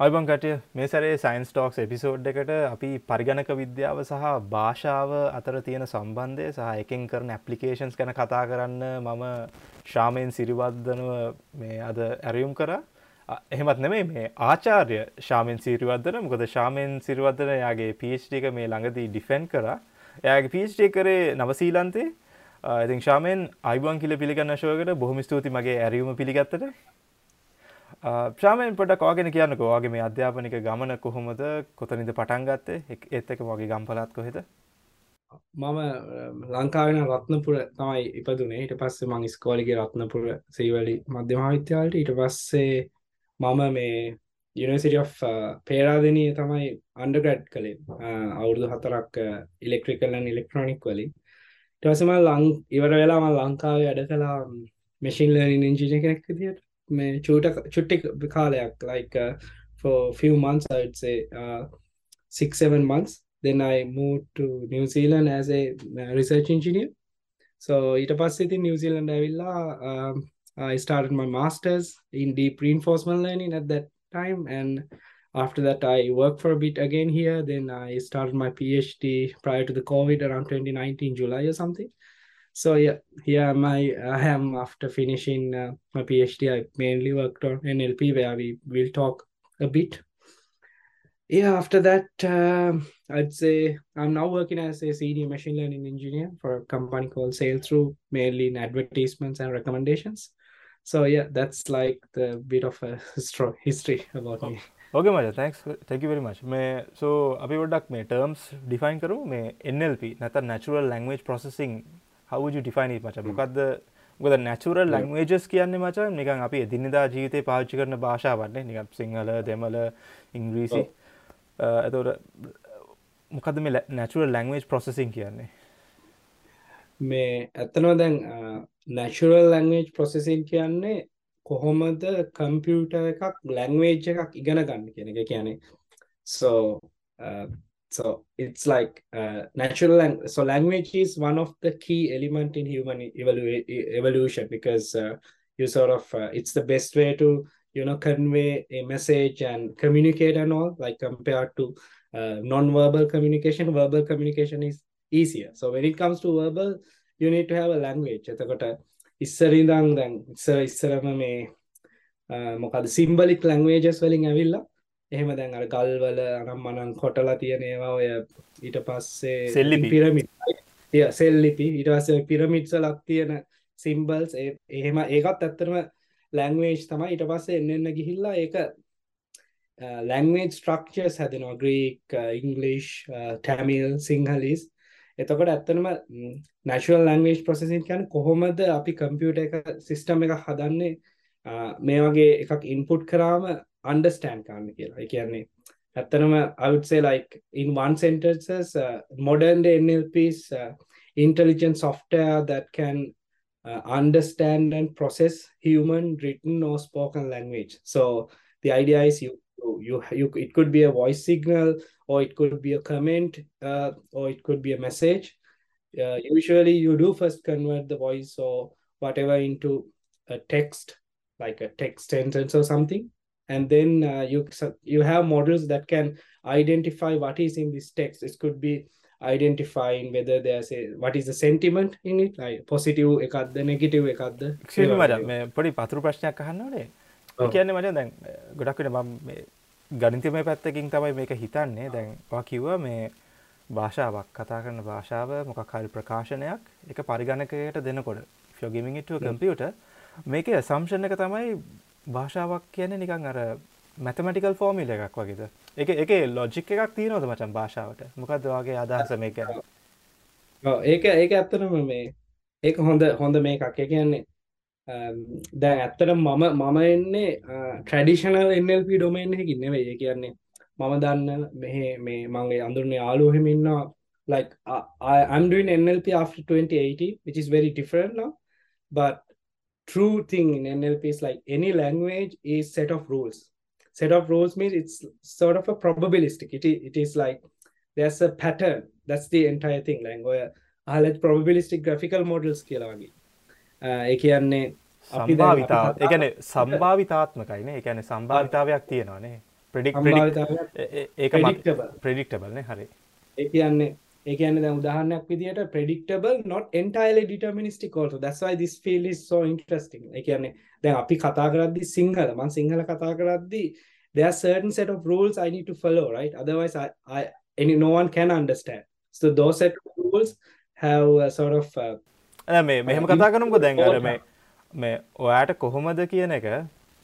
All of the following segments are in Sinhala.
අයිබං කටය මේ සරේ සයින්ස් ටෝක්ස් එපිසෝඩ් එකට අපි පරිගණක විද්‍යාව සහ භාෂාව අතර තියෙන සම්බන්ධය සහ එකින් කරන ඇපලිකේෂන්ස් ගැන කතා කරන්න මම ශාමයෙන් සිරිවද්ධනව මේ අද ඇරයුම් කර. එහෙමත් නෙමේ මේ ආචාර්ය ශාමෙන් සිරිවද්ධන මොකද ශාමෙන් සිරිවද්ධන යාගේ පිච්ටික මේ ළඟදී ඩිෆෙන්් කර. එයාගේ පිච්ටේ කරේ නවසීලන්තේ. ඉතින් ශාමෙන් අයිබන් කිල පිළිගන්න ශෝකට බොහොම ස්තුති මගේ ඇරයුම පිළිගත්තට. ප්‍රාමයෙන් පොඩ කෝගෙන කියන්නක. වගේ මේ අධ්‍යාපනික ගමන කොහොමද? කොතනිද පටන් ගත්තේ? එත් එක වගේ ගම්පලත් කොහෙද? මම ලංකාවෙන රත්නපුර තමයි ඉපදුනේ. ඊට පස්සේ මං ස්කෝලිගේ රත්නපුර සීවලි මධ්‍යමවිද්‍යාලට ඊට පස්සේ මම මේ යුනිසිට of පේරාදනී තමයි අන්ඩගඩ් කළේ. අවුරුදු හතරක් ඉලෙක්ට්‍රිකල්ලන් ඉලෙක්ට්‍රොනික් වලින්. ටසම ලං ඉවර වෙලාම ලංකාවේ අඩ කලා මෙසින් ලනින් ඉංජින කෙනෙක් දිට මේ චූට චුට්ටික් කාලයක් like uh, for few months I would say uh, six seven months then I moved to New Zealand as a uh, research engineer so ඊට පස්සේ ඉතින් New Zealand ඇවිල්ලා um, I started my masters in deep reinforcement learning at that time and after that I worked for a bit again here then I started my PhD prior to the COVID around 2019 July or something So yeah, yeah, my I am after finishing uh, my PhD. I mainly worked on NLP, where we will talk a bit. Yeah, after that, uh, I'd say I'm now working as a senior machine learning engineer for a company called Sail Through, mainly in advertisements and recommendations. So yeah, that's like the bit of a history about me. Okay, मजा Thanks. Thank you very much. मैं so. Abhi, वो डक में टर्म्स डिफाइन करूँ मैं एन एल හවජ ඩිෆයින මච මොකක්ද ගොද නැචුරල් ලංවේජස් කියන්නේ මච නිකන් අපි එදිනිදා ජීවිතය පාච්චි කරන භාෂාවන්නේ නික සිංහල දෙමල ඉංග්‍රීසි ඇතවට මොකද මේ නැචුරල් ලංවේජ් ප්‍රොසෙසින් කියන්නේ? මේ ඇත්තනව දැන් නැචුරල් ලංවේජ් ප්‍රොසෙසින් කියන්නේ කොහොමද කම්පියුට එකක් ලැංවේජ් එකක් ඉගෙන ගන්න කියන එක කියන්නේ. සෝ so it's like uh, natural lang- so language is one of the key element in human evolu- evolution because uh, you sort of uh, it's the best way to you know convey a message and communicate and all like compared to uh, non-verbal communication verbal communication is easier so when it comes to verbal you need to have a language එතකොට ඉස්සරින්දන් දැන් ඉස්සර ඉස්සරම මේ මොකද සිම්බලික් ලැංවේජස් වලින් ඇවිල්ලා එහෙම දැන් අර ගල්වල අනම් මනන් කොටලා තියෙන ඒවා ඔය ඊට පස්සේ සෙල්ලි පිරමිට් සෙල්ලිපි. ඊටවස පිරමිට්ස ලක් තියෙන සිම්බල්ස් එහෙම ඒකත් ඇත්තරම ලැංවේජ් තමයි. ඊට පස්සේ එන්න එන්න ගිහිල්ලා ඒක ලැංවේජ් ස්ට්‍රක්චර්ස් හැදෙනවා. ග්‍රීක් ඉංගලිෂ් ටැමිල් සිංහලිස් එතකොට ඇත්තනම නැශුවල් ලංවේජ් ප්‍රසෙසින් කියන්න කොහොමද අපි කම්පියුට එක සිිස්ටම් එක හදන්නේ? මේ වගේ එකක් ඉන්පුට් කරාම understand කරන්න කියලා කියන්නේ ඇත්තනම I would say like in one sentences uh, modern day NLP's uh, intelligent software that can uh, understand and process human written or spoken language so the idea is you you you it could be a voice signal or it could be a comment uh, or it could be a message uh, usually you do first convert the voice or whatever into a text like a text sentence or something And then uh, you you have models that can identify what is in this text. It could be identifying whether there's a what is the sentiment in it like positive එකක්ද negative එකක්ද? මට මේ පොඩි පතුරු ප්‍රශ්නයක් අහන්නනේ කියන්නේ මට දැන් ගොඩක්ට මම ගනිතමය පැත්තකින් තමයි මේක හිතන්නේ. දැන් වා කිව්ව මේ භාෂාවක් කතා කරන භාෂාව මොකක් හරි ප්‍රකාශනයක් එක පරිගණකයට දෙනකොට. ෆියෝගමිට කම්පියට මේක සම්ෂණ එක තමයි භාෂාවක් කියන්නේ නිකන් අර මැතමටිකල් ෆෝමිල එකක් වගේද? එක එක ලොජික් එකක් තියෙනවද මචන් භාෂාවට? මොකක්ද වගේ අදහස මේක ඒක ඒක ඇත්තනම මේ ඒක හොඳ හොඳ මේ එකක් කියන්නේ දැන් ඇත්තට මම මම එන්නේ ට්‍රඩිෂනල් NLP ඩොමේන් එකකින් නෙවෙයි. ඒ කියන්නේ මම දන්න මෙහෙ මේ මගේ අඳුරනේ යාළුවෝ එහෙම ඉන්නවා. Like I, I'm doing NLP after 2018 which is very different now. But true thing in NLP is like any language is set of rules. Set of rules means it's sort of a probabilistic. It is, it is like there's a pattern. That's the entire thing. Language අහලත් probabilistic graphical models කියලා වගේ. ඒ කියන්නේ සම්භාවිතාව ඒ කියන්නේ සම්භාවිතාත්මකයිනේ. කියන්නේ සම්භාවිතාවයක් තියෙනවානේ. ප්‍රඩික් ඒක predictable. ප්‍රඩික්ටබල්න හරි ඒ කියන්නේ ඒ කියන්නේ දැන් උදාහරණයක් විදිහට predictable not entirely deterministic also. That's why this field is so interesting. ඒ කියන්නේ දැන් අපි කතා කරද්දි සිංහල මම සිංහල කතා කරද්දි there are certain set of rules I need to follow right? Otherwise I, I any no one can understand. So those set of rules have a sort of uh, මේ මෙහෙම කතා කරමුක දැන්? අර මේ මේ ඔයාට කොහොමද කියන එක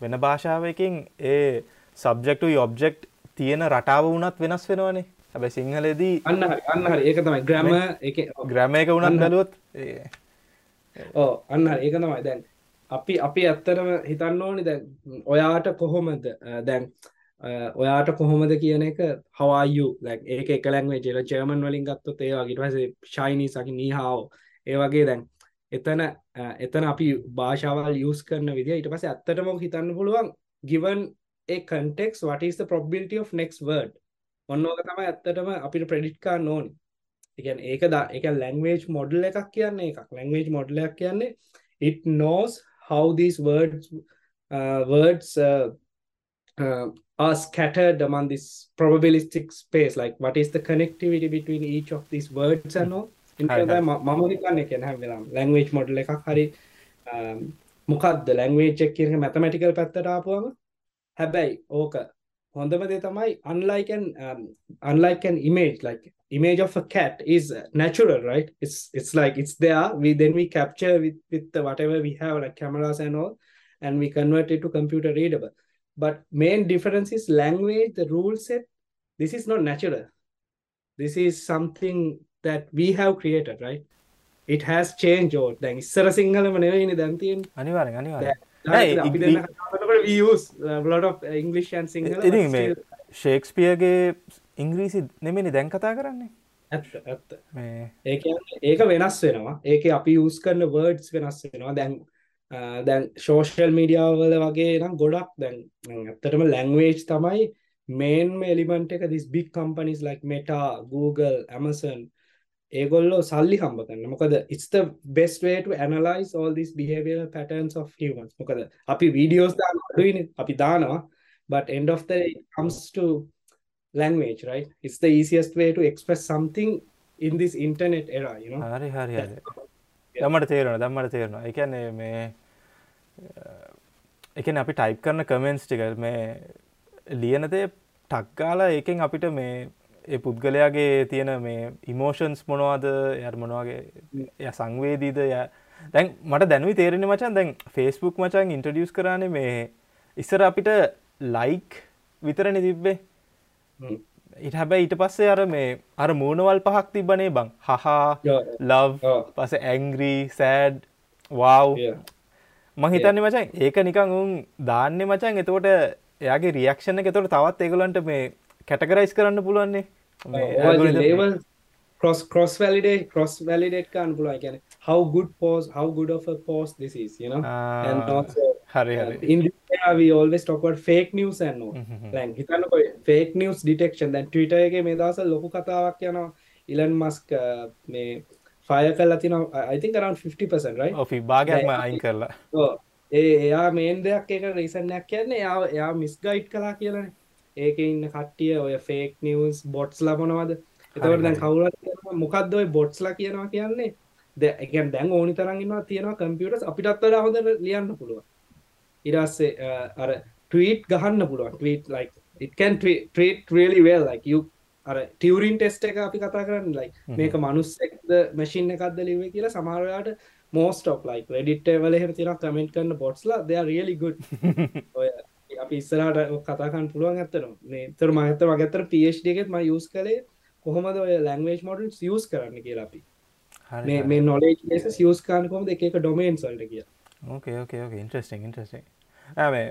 වෙන භාෂාවකින් ඒ සබ්ජෙක්ටු ඔබ්ජෙක්් තියෙන රටාව වුණත් වෙනස් වෙනවනේ හැබැ සිංහලදී අන්න අන්න ඒක තමයි ග්‍රැම එක ග්‍රැම එක වුණත් බැලුවොත් ඕ අන්න ඒක තමයි. දැන් අපි අපි ඇත්තරම හිතන්න ඕනි දැන් ඔයාට කොහොමද? දැන් ඔයාට කොහොමද කියන එක හවායු ලැක් ඒක එක ලැංවේ ජෙල ජර්මන් වලින් ඒ ඊට පස්සේ ශයිනී සකි නීහාව ඒ වගේ දැන් එතන එතන අපි භාෂාවල් යස් කරන විදිහ ඊට පස්සේ ඇත්තටම හිතන්න පුළුවන් context what is the probability of next word ඔන්න ඕක තමයි ඇත්තටම අපිට ප්‍රෙඩිට් කරන්න ඕනි. එකන් ඒක දා එක ලැංවේජ් මොඩල් එකක් කියන්නේ එකක්. ලැංවේජ් මොඩලයක් කියන්නේ it knows how these words uh, words uh, uh, are scattered among this probabilistic space. Like what is the connectivity between each of these words and all? හරි. මම හිතන්නේ කියන හැම වෙලාවම ලැංවේජ් මොඩල් එකක් හරි um, මොකක්ද ලැංවේජ් එක කියන මැතමැටිකල් පැත්තට ආපුවම හැබැයි ඕක හොඳම දේ තමයි unlike an um, unlike an image like image of a cat is uh, natural right it's it's like it's there we then we capture with with the whatever we have like cameras and all and we convert it to computer readable but main difference is language the rule set this is not natural this is something that we have created right it has changed over දැන් ඉස්සර සිංහලම නෙවෙයිනේ දැන් තියෙන්නේ අනිවාරෙන් අනිවාර but ඉතින් මේ ෂේක්ස්පියගේ ඉංග්‍රීසි නෙමනි දැන් කතා කරන්නේ? ඇත්ත ඒ ඒක වෙනස් වෙනවා. ඒක අපි යස් කරන වර්ඩ්ස් වෙනස් වෙනවා. දැන් අ, දැන් සෝෂල් මීඩියාවල වගේ නම් ගොඩක් දැන් ඇත්තටම ලැංවේජ් තමයි මේන්ම එලිමන්ට එක. This big companies like Meta Google Amazon ඒගොල්ලෝ සල්ලි හම්බ කරන්න මොකද it's the best way to analyze all these behavioral patterns of humans. මොකද අපි වීඩියෝස් දාන අඩුයිනේ අපි දානවා. But end of the day it comes to language right? It's the easiest way to express something in this internet era you know? හරි හරි හරි. දමට තේරෙන දම්මට තේරෙනවා එකන්නේ මේ එකන අපි ටයිප් කරන කමෙන්ස් ටික මේ ලියනතේ ටක්කාලා ඒකෙන් අපිට මේ ඒ පුද්ගලයාගේ තියෙන මේ ඉමෝෂන්ස් මොනවාද? යට මොනවාගේ? ය සංවේදීද? ය දැන් මට දැනුයි තේරෙන මචන් දැන් ෆේස්බුක් මචන් ඉන්ට්‍රඩියස් කරන්නේ මේ ඉස්සර අපිට ලයික් විතරණ තිබ්බේ. ඉට හැබැයි ඊට පස්සේ අර මේ අර මූුණවල් පහක් තිබනේ බං. හහා. ලව් පස ඇංග්‍රී සෑඩ් වව් yeah. මං හිතන්නේ මචන් ඒක නිකං උන් දාන්න මචන්. එතකොට එයාගේ රියක්ෂණ එක. තොට තවත් ඒගලන්ට මේ කැටකරයිස් කරන්න පුළුවන්නේ? labels cross cross validate cross validate කරන්න පුළුවන්. කියන්නේ how good post how good of a post this is you know? and ආ, also හරි uh, හරි in this era we always talk about fake news and all. දැන් හිතන්නකො fake news detection. දැන් Twitter එකේ මේ දවස්වල ලොකු කතාවක් යනවා. Elon Musk uh, මේ fire කරලා තිනවා. I think around 50% right? ඔෆි භාගයක්ම අයින් කරලා. ඔව්. ඒ එයා මේන් දෙයක් එක රීසන්යක් කියන්නේ එයා එයා මිස්ගයිඩ් කලා කියලන ඒක ඉන්න කට්ටිය ඔය ෆේක් නිවස් බොට්ස් ලබනවාද? එතවට දැන් හරි. කවුර මොකක්ද ඔය බොට්ස්ලා කියනවා කියන්නේ? ද එකන් දැන් ඕනි තරන්ගන්නවා තියෙනවා කම්පියටස් අපිටත් වඩා හොඳ ලියන්න පුළුව ඉරස්සේ අර ටීට් ගහන්න පුළුවන්. ටීට ලයි ඉටකන් ට්‍රීට really well. like you අර ටියවරින් ටෙස්ට එක අපි කතා කරන්න ලයි. මේක මනුස්සෙක්ද මැසින් එකක්ද ලිවේ කියලා සමහරයාට මෝස්ට ඔක් ලයි ෙඩිට වල හෙ තින කමෙන්ට් කරන්න බොට්ස්ලා දෙ රියලි ගුඩ් ඔය අපි ඉස්සරට කතාකන් පුළුවන් ඇත්තන මේ තර මහත වගතර පේෂ් එකෙත් ම යස් කළේ කොහොමද ඔය ලැංවේජ් මොඩල් යස් කරන්න කියලා අපි. මේ හරි. මේ නොලේජ් ලෙස යස් කාන කොම එක ඩොමේන් සල්ට කිය ඕකේ ඕකේ ඕකේ ඉන්ට්‍රස්ටිං ඉන්ට්‍රස්ටිං මේ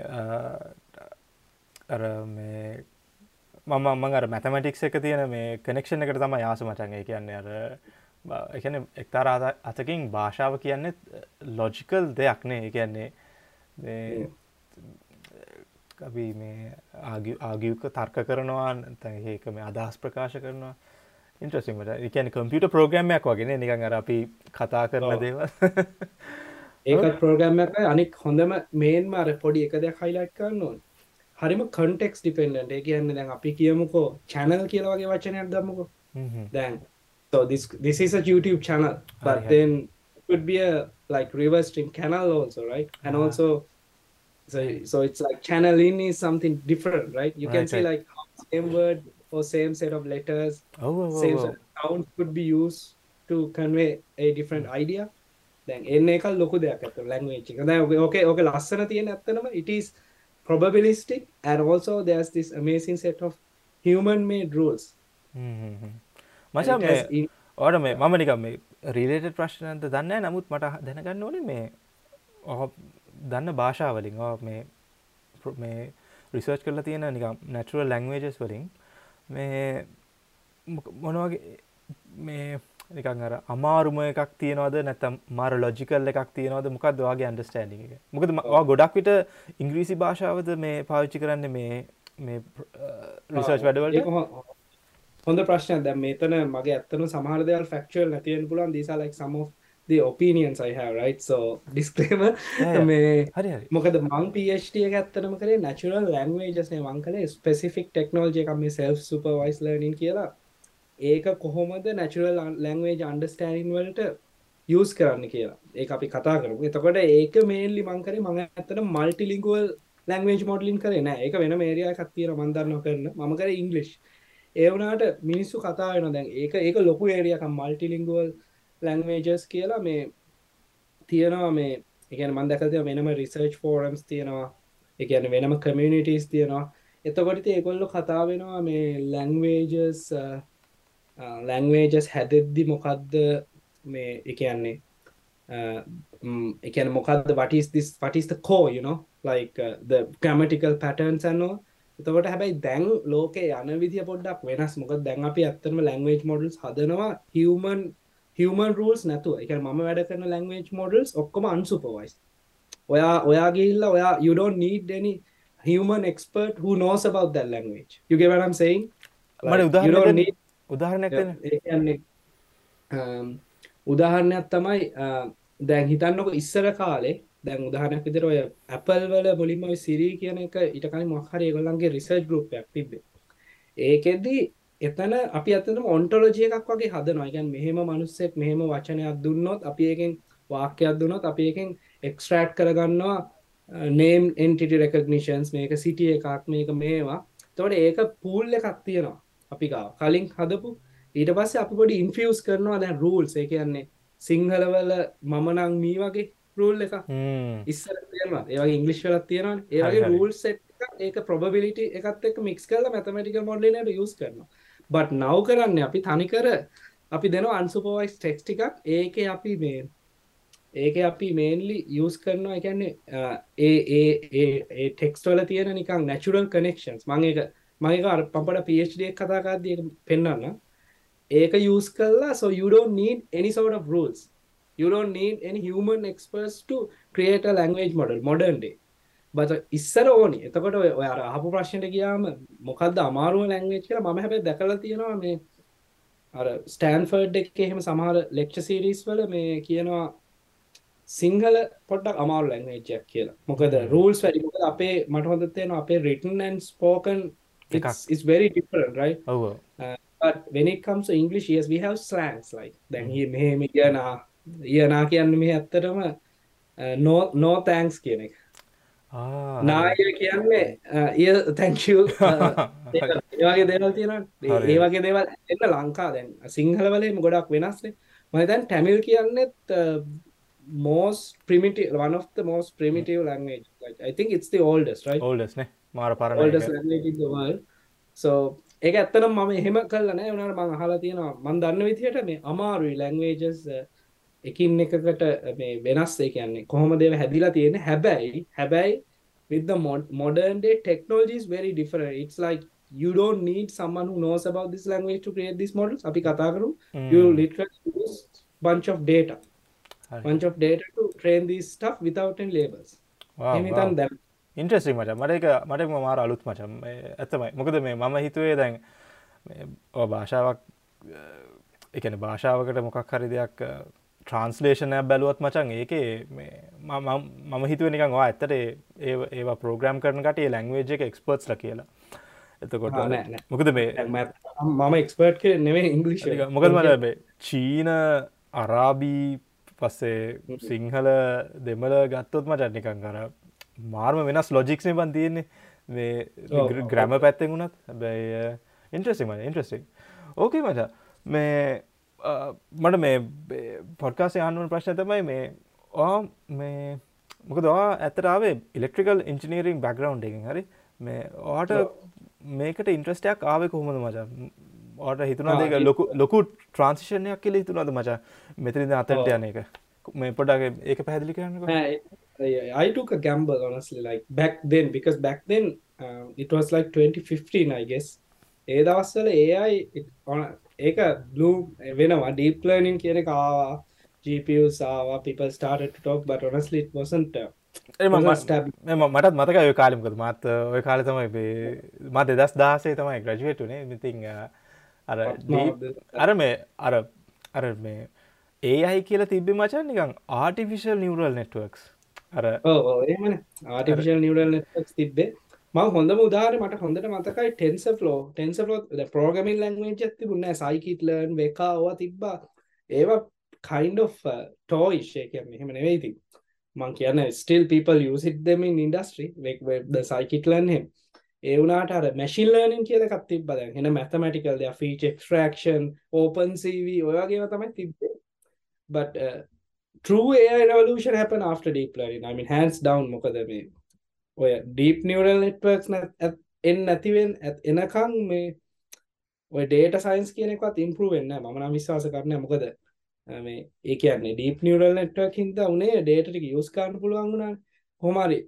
අර මේ මම මං අර මැතමටික්ස් එක තියෙන මේ කනෙක්ෂණ එකට තම යාස මචන්ගේ කියන්නේ අර එකන එක්තර අතකින් භාෂාව කියන්නේ ලොජිකල් දෙයක් නේ. ඒ කියන්නේ අපි මේ ආගියක තර්ක කරනවා ඒක මේ අදහස් ප්‍රකාශ කරනවා. ඉන්ට්‍රස්ටිං මට. ඒ කියන්නේ කම්පියුටර් ප්‍රෝග්‍රෑම් එකක් වගේ නේ. නිකන් අර අපි කතා කරන ඔව්. දේවල්. ඒකත් ප්‍රෝග්‍රම් එක අනික් හොඳම මේන්ම අර පොඩි එක දෙයක් හයිලයිට් කරන්න ඕන. හරිම කන්ටෙක්ස් ඩිපෙන්ඩට ඒ කියන්න දැන් අපි කියමුකෝ චැනල් කියලවගේ වචනයක් දම්මකෝ දැන් so this this is a youtube channel. but then could be a like reverse stream canal also right? And also so so it's like channel in is something different right? You can Right, see right. like same word or same set of letters ඔව same set of sounds could be used to convey a different idea. දැන් එන්න එක ලොකු දෙයක් ඇත ලැංවේච් එක. දැන් ඕකේ ඕකේ ලස්සන තියෙන ඇත්තනම it is probabilistic and also there's this amazing set of human made rules මචා in- ඕට මේ මම නිකම් මේ රීලේට ප්‍රශ්නන්ත දන්න නමුත් මට දැනගන්න ඕනේ මේ දන්න භාෂාවලින් මේ මේ රිසර්ච් කරලා තියෙන නිකම් නැටරුවල් ලැංවේජස් වලින් මේ මොනවගේ මේ නිකන් අර අමාරුම එකක් තියෙනවද? නැතම් මාර ලොජිකල් එකක් තියෙනවද? මොකක්ද වගේ අන්ඩස්ටෑන්ඩි එක? මොකද වා ගොඩක් විට ඉංග්‍රීසි භාෂාවද මේ පාවිච්චි කරන්න මේ මේ රිසර්ච් ඒක වැඩවලට හොඳ ප්‍රශ්න දැ මේතන මගේ ඇත්තනු සමහර දෙවල් ෆක්චල් නැතියෙන් පුලන් දිසා like some of the opinions I have right? So disclaimer. මේ හරි මොකද මං PhD එක ඇත්තනම කරේ natural languages නේ මං කලේ specific technology එකක් මේ self supervised learning කියලා. ඒක කොහොමද natural language understanding වලට use කරන්න කියලා. ඒක අපි කතා කරමු. එතකොට ඒක මේන්ලි මං කරේ මං ඇත්තට multilingual language modeling කරේ නෑ. ඒක වෙනම area එකක් තියෙනවා මං දන්නවා කරන. මම කරේ English. ඒ වුණාට මිනිස්සු කතා වෙනවා දැන්. ඒක ඒක ලොකු area එකක් multilingual languages කියලා මේ තියෙනවා මේ එකන මන් දැකතිය වෙනම රිසර්ච් ෆෝරම්ස් තියෙනවා එකන වෙනම කමියනිටස් තියෙනවා. එතකොට ඒකොල්ලො කතා වෙනවා මේ ලැංවේජස් ලැංවේජස් හැදෙද්දි මොකක්ද මේ එකන්නේ එකන මොකක්ද වටිස් this වටිස් the core you know like uh, the grammatical patterns අන්නවා එතකොට හැබැයි දැන් ලෝකේ යන විදිහ පොඩ්ඩක් වෙනස්. මොක දැන් අපි ඇත්තම ලැංවේජ් මොඩල්ස් හදනවා human human rules නැතුව. එක මම වැඩ කරන ලැංවේජ් මොඩල්ස් ඔක්කොම අන්සුපවයිස් ඔයා ඔයා ගිල්ලා ඔයා you don't need any human expert who knows about that language. You get what I'm saying? මට you don't උදාහරණ need උදාහරණයක් අම්, උදාහරණයක් තමයි අ, දැන් හිතන්නක ඉස්සර කාලේ දැන් උදාහරණයක් විදිහට ඔය Apple වල ඔය Siri කියන එක හරි ඒගොල්ලන්ගේ රිසර්ච් ගෲප් එකක් තිබ්බේ. ඒකෙදි එතන අපි අතනම ඔන්ටොලොජි එකක් වගේ හදනවා. කියන්නේ මෙහෙම මිනිස්සෙක් මෙහෙම වචනයක් දුන්නොත් අපි ඒකෙන් වාක්‍යයක් දුන්නොත් අපි ඒකෙන් එක්ස්ට්‍රැක්ට් කරගන්නවා name entity recognitions මේක city එකක් මේක මේවා. එතකොට ඒක pool එකක් තියෙනවා. අපි ගාව කලින් හදපු ඊට පස්සේ අපි පොඩි ඉන්ෆියස් කරනවා දැන් රූල්ස් ඒ කියන්නේ සිංහලවල මම නං මී වගේ රූල් එක ඉස්සර තියෙනවා ඒවගේ ඉංගලිෂ් වලත් තියෙනවා හරි. රූල් සෙට් ඒක ප්‍රොබිලිටි එකත් එක්ක මික්ස් කරලා මැතමටිකල් මොඩලිනට යස් කරනවා බට් නව් කරන්න අපි තනිකර අපි දෙනවා අන්සුපවයිස් ටෙක්ස් ටිකක් ඒක අපි මේ ඒක අපි මේන්ලි යස් කරනවා. එකන්නේ ඒ ඒ ඒ ඒ ටෙක්ස්ටවල තියෙන නිකං නැචුරල් කනෙක්ෂන්ස් මං එක මගේ අර පම්පට පD කතාකාදදිය පෙන්න්න ඒක යස් කරලා so you don't need any sort of rules. You don't need any human experts to create a language model modern day. බත ඉස්සර ඕනි. එතකොට ඔය අර අහපු ප්‍රශ්නයට ගියාම මොකක්ද අමාරුව ලැංග්වේජ් කියලා මම හැබැයි දැකලා තියෙනවා මේ අර ස්ටෑන්ෆර්ඩ් එකේ එහෙම සමහර ලෙක්චර් සීරීස් වල මේ කියනවා සිංහල පොඩ්ඩක් අමාරු ලැංග්වේජ්යක් කියලා. මොකද රූල්ස් වැඩි. මොකද අපේ මට හොඳ තියෙනවා අපේ written and spoken it's, it's very different right? ඔව. But when it comes to English yes we have slangs like දැන් මේ මෙහෙම කියනා ඊයනා කියන්න මේ ඇත්තටම uh, no no thanks කියන එක නාය කියන්නේ ඒ තැංකූ ඒවගේ දේවල් තියෙන හරි. ඒ වගේ දේවල් එන්න ලංකා දැන්. සිංහලවලේම ගොඩක් වෙනස්නේ මම දැන් ටැමිල් කියන්නෙත් most primitive one of the most primitive language. Like I think it's the oldest right? ඕල්ඩස්නේ මාර oldest පරණ language in the world. So ඒක ඇත්තනම් මම එහෙම කල්ලා නෑ. වුණාට මං අහලා තියෙනවා මං දන්න විදිහට මේ අමාරුයි languages uh, එකින් එකකට මේ වෙනස් ඒ කියන්නේ කොහොමද ඒවා හැදිලා තියෙන්නේ? හැබැයි හැබැයි with the mod modern day technology is very different. It's like you don't need someone who knows about this language to create these models. අපි කතා කරමු. You literally use bunch of data. bunch of data to train this stuff without any labels. හිතන්න දැන් ඉන්ට්‍රස්ටික් මච. මට එක මට මාර අලුත් මචම් ඇත්තමයි. මොකද මේ මම හිතුවේ දැන් මේ ඔය භාෂාවක් එකන භාෂාවකට මොකක් හරි දෙයක් ට්‍රන්ස්ලේෂනයක් බැලුවත් මචන් ඒකේ මම හිතුව නිකන් වා ඇත්තට ඒ ඒවා ප්‍රෝග්‍රම් කරන කටේ ලැංවේජ් එක එක්ස්පර්ට්ස්ල කියලා. එතකොට මොකද මේ මම එක්ස්පර්ට් නෙවේ ඉංගලිෂ් මොකද මට චීන අරාබී පස්සේ සිංහල දෙමල ගත්තොත් මචන් නිකන් කර මාර්ම වෙනස් ලොජික්නේ බන් තියෙන්නේ. මේ ග්‍රැම පැත්තෙන් වුණත්. හැබැයි ඉන්ට්‍රසිම ඉන්ට්‍රස්ටි ඕකේ මචා. මේ මට මේ පොඩ්කාසේ අනුවන් ප්‍රශ්න තමයි මේ ඕ මේ මොකද ඇතරාවේ ඉලෙක්ට්‍රිකල් ඉංජිනීරිං බැග්‍රවන්් එකින්. හරි? මේ ඕට මේකට ඉන්ට්‍රස්ටයක් ආවෙ කොහොමද මචා? ඕට හිතුනා දෙක ලොකු ලොකු ට්‍රන්සිෂණයක් කියල හිතුනද මචා? මෙතරිද අතට යන එක. මේ පොඩාගේ ඒක පැදිලි කරන්න I took a gamble honestly like back then because back then uh, it was like 2015 I guess. ඒ දවස්වල AI ඒක බ්ලූ වෙනවා. ඩීප් ලර්නින් කියන people started to talk but honestly it wasn't uh, මටත් මතක ඔය කාලිමකද මත් ඔය කාල තමයි මත් දෙදස් දාසේ තමයි ග්‍රජුවටනේ මිතිං අර අර මේ අර අර මේ ඒ අයි කියලා තිබ්බි මචන් නිකං ආටිෆිශල් නිවරල් නෙට්වක්ස් අර ආටිෆිශල් නිවරල් තිබ්බේ ම හොඳම උදාර මට හොඳට මතකයි ටෙන්ස ෆලෝ ටෙන්ස ෆලෝ පෝගමින් ලංවේජ තිබුන්න සයිකිටලර්න් වෙකාවා තිබ්බා. ඒවා kind of uh, ටෝයිශ්ය කියන්න එහෙම නෙවෙයිති මං කියන්න still people use it them in industry. The scikit learn හෙම ඒ වුනාට අර මැශිල් ලර්නින් කියල එකත් තිබ්බද හෙන මැතමටිකල් දෙ ෆීච ක්ස්ට්‍රක්ෂන් ඕපන් සව ඔයගේව තමයි තිබ්බේ. But uh, true AI revolution happen after deep learning. I mean hands down මොකද මේ ඔය ඩීප් නිවරල් නෙට්වර්ක්ස් එන් නැතිවෙන් ඇත් එනකං මේ ඔය ඩේට සයින්ස් කියනෙකත් ඉම්පරු වෙන්න මන විශ්වාස කරන මොකද මේ ඒ කියන්නේ ඩීප් නිවරල් නෙට්වක් හිද උනේ ඩේටක යස්කාන්න පුළුවන් වුණා හොමරි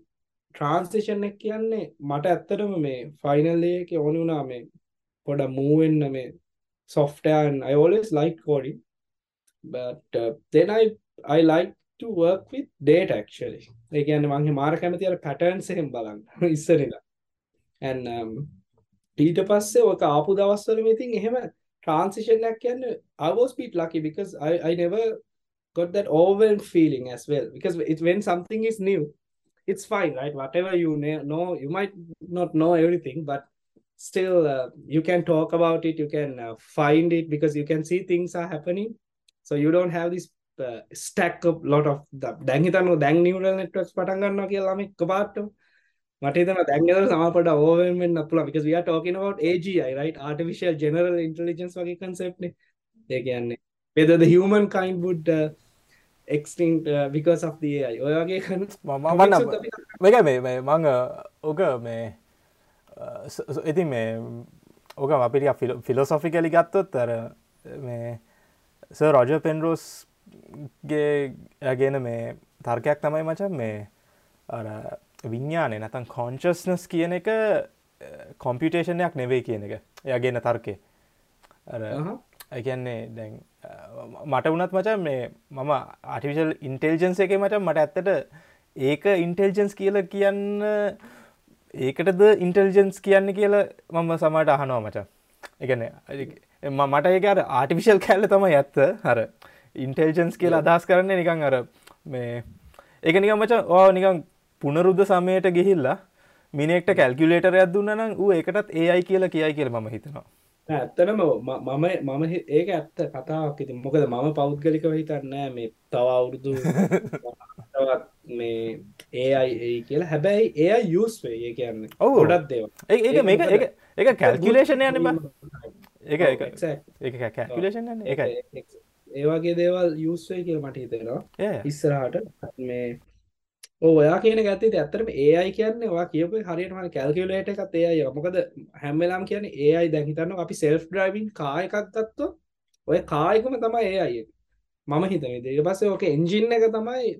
ට්‍රන්ස්ේෂන් එක් කියන්නේ මට ඇත්තටම මේ ෆයිනල්ලයක ඕනි වුණා මේ පොඩ මූවෙන්න මේ software I always like coding but uh, then I I like to work with data actually. ඒ කියන්නේ මං මාර කැමති අර පැටර්න්ස් එහෙම බලන්න. ඉස්සරලා and um, ඊට පස්සේ ඔක ආපු දවස්වල ඉතින් එහෙම transition එකක් කියන්නේ I was bit lucky because I I never got that overwhelmed feeling as well. Because it's when something is new it's fine right? Whatever you know you might not know everything but still uh, you can talk about it you can uh, find it because you can see things are happening. So you don't have this stack lot දැන්හිතන්න දැන් නිවරල් නෙට්වක් පටන්ගන්න කියලාම එකපාට මටතන දැන්ගල සමපට ඕවෙන්ෙන් අපල are talking about AGI right? Artificial general intelligence වගේ concept නේ. ඒ කියන්නේ whether the human kind would uh, extinct uh, because of the AI ඔය වගේ කන මම මේක මේ මේ ඕක මේ ඉතින් මේ ඕක අපිට ෆිලොසොෆිකලි ගත්තොත් අර මේ ස රොජ පෙන්රෝස් ගේ ඇගෙන මේ තර්කයක් තමයි මචන් මේ විඤ්ඥානය නැතන් කොන්චස්නස් කියන එක කොම්පියුටේෂනයක් නෙවෙයි කියන එක. එයගේන තර්කය. ඇකන්නේ දැන් මට වනත් මචන් මේ මම ආටිවිශල් ඉන්ටෙල්ජන්ස එක මට මට ඇත්තට ඒක ඉන්ටෙල්ජන්ස් කියල කියන්න ඒකටද ඉන්ටෙල්ජන්ස් කියන්න කියල මම සමට අහනවා මචා. එකන මට ඒක අර ආටිවිශල් කැල්ල තම ඇත්ත. හර ඉන්ටෙල්ජන්ස් කියලා අදහස් කරන්නේ නිකං අර මේ එක නිකම් මච ඕ නිකං පුනරුද්ධ සමයට ගිහිල්ලා මිනෙක්ට කැල්කිලේටරයක් දුන්න නම් ඌ එකටත් ඒ අයි කියලා කියයි කියල ම හිතනවා. ඇත්තනම මම මම ඒක ඇත්ත කතාවක් ඉති මොකද මම පෞද්ගලිකව හිතන්නෑ මේ තව අවුරුදු මේ ඒ අයි කියලා. හැබැයි ඒ යුස් වේ ඒ කියන්න. ඔව. ගොඩත් දේව ඒ මේක ඒ එක කැල්කිලේෂණ යන ඒ ඒ කැල්කිලේෂන් එක ඒවාගේ දේවල් යුස්වේ කියල මට හිතෙනවා. ඉස්සරහට. මේ ඔයා කියන ඇති ඇතරම ඒයි කියන්න වා කියප හරියටම කැල්කිලේට එකත් ඒයි මොකද හැම්මලාම් කියන ඒයි දැහිතන්න අපි සෙල්ෆ් ඩ්‍රයිවින් කායකක් ගත්ත ඔය කායකුම තමයි ඒ අයි මම හිතන දේ පස්සේ ඕක එන්ජින්න එක තමයි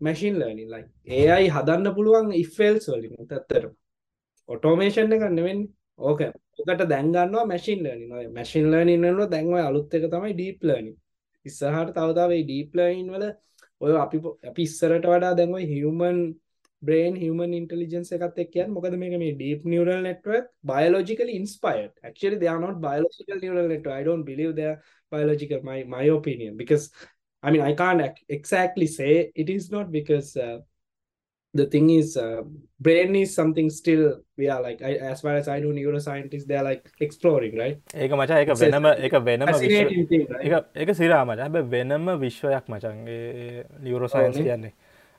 මැසින් ලනින් ලයි ඒයි හදන්න පුළුවන් ඉෆෙල්ස් වලින් තත්තර ඔටෝමේෂන් එක නෙවෙන් ඕක ඔකට දැන්ගන්නවා මැසින් ලනි නොය මැසින් ලනින්නල දැන්ව අලුත් එක තමයි ඩීප් ලනින් ඉස්සහට තවතාවේ ඩීප්ලයින් වල. ඔය අපි අපි ඉස්සරට වඩා දැන්ව හිවමන් බ්‍රේන් හමන් ඉන්ටලිජන්ස එකත් එක්යන් මොකද මේ මේ deep neural network biological inspired actually they are not biological neural network. I don't believe they are biological my my opinion. Because I mean, I can't ac- exactly say it is not because uh, the thing is, uh, brain is something still we are like, I, as far as I know, neuroscientists they're like exploring, right? ඒක මචා a වෙනම එක වෙනම? එක එක සිරා මච හැබ වෙනම විශ්වයක් මචන්ගේ ලියවරෝසයින්ස් ඕනේ. කියන්නේ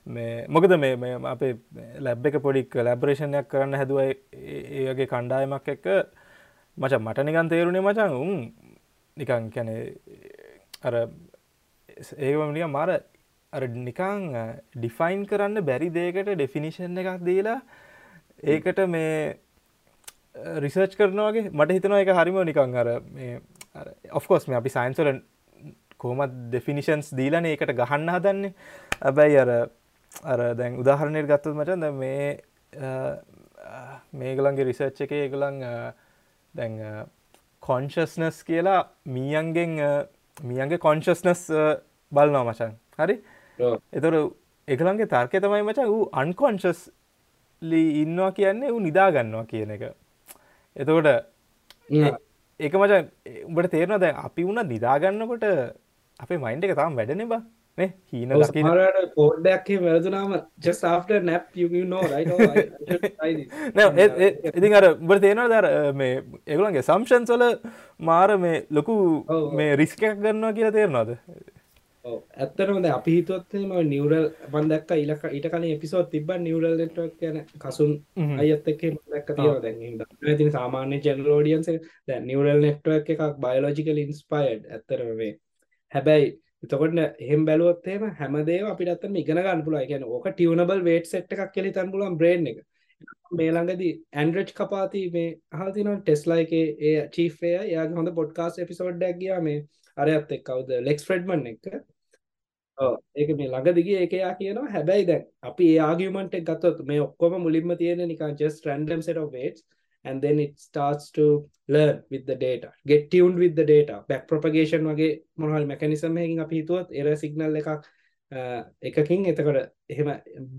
මේ මොකද මේ මේ අපේ ලැබ් එක පොඩික් ලැබරේෂණයක් කරන්න හැදුව ඒගේ කණ්ඩායමක් එක්ක මච මට නිකන් තේරුණේ මචන් උන් නිකන් කැනෙ අර ඒකමනික මර අර නිකං ඩිෆයින් කරන්න බැරි දේකට ඩෙෆිනිෂන් එකක් දීලා ඒකට මේ රිසර්ච් කරනවාගේ මට හිතනවා එක හරිම නිකං අර මේ ඔෆ්කෝස් මේ අපි සයින්සල කෝමත් ඩෙෆිනිෂන්ස් දීලන ඒකට ගහන්න හදන්නේ ඇබැයි අර අර දැන් උදාහරණයට ගත්තත් මචන් දැන් මේ මේගලන්ගේ රිසර්ච් එක ඒගලන් දැන් කොන්ශස්නස් කියලා මීයන්ගෙන් මියන්ගේ කොන්ශස්නස් බලනවා මචන් හරි ඔව්. එතොර එකළන්ගේ තර්කය තමයි මචන් වූ අන්කොන්ශස් ලී ඉන්නවා කියන්නේ වූ නිදාගන්නවා කියන එක. එතකොට. ඒක මචන් උඹට තේරනවා දැන් අපි වුණ නිදාගන්නකොට අපේ මයින්ඩ එක තාම් වැඩන බා. නේ? හීන එහෙම වැරදුනාම try this. නෑ ඉතින් අර උඹට තේනවා දර මේ ඒගුලන්ගේ සම්ෂන්ස් වල මාර මේ ලොකු. මේ රිස්කයක් ගන්නවා කියලා තේරනවාද? ඔව් ඇත්තටම දැන් අපි හිතුවත් එහෙම නියුරල් මම දැක්කා ඊළඟ ඊට කලින් එපිසෝඩ් තිබ්බා නියුරල් නෙට්වර්ක් ගැන කසුන් හ්ම්. අයත් එක්ක එහෙම දැක්ක තියෙනවා දැන්. එහෙම දන්නවා ඉතින් සාමාන්‍ය එක දැන් නියුරල් නෙට්වර්ක් එකක් බයොලොජිකල් ඉන්ස්පයර්ඩ් ඇත්තටම මේ හැබැයි එතකොට එහෙම බැලුවොත් එහෙම හැමදේම අපිට ඇත්තටම ඉගෙන ගන්න. ඒ කියන්නේ ඕක ටියුනබල් වේට් සෙට් එකක් කියලා හිතන්න පුළුවන් බ්‍රේන් එක. මේ ළඟදී ඇන්ඩ්‍රච් කපාති මේ තියෙනවා ටෙස්ලා එකේ ඒ චීෆ් එයා එයාගේ හොඳ පොඩ්කාස්ට් එපිසෝඩ් එකක් ගියා මේ අරයත් එක්ක. කවුද? ලෙක්ස් ෆ්‍රෙඩ්මන් එක්ක ඔව්. ඒක මේ ළඟදී ගියේ ඒක එයා කියනවා හැබැයි දැන් අපි ඒ ආගියුමන්ට් එක ගත්තොත් මේ ඔක්කොම මුලින්ම තියෙන නිකන් just random set of weights and then it starts to learn with the data. Get tuned with the data. Back propagation වගේ මොනවා හරි mechanism එකකින් අපි හිතුවොත් error signal එකක් අ, එකකින් එතකොට එහෙම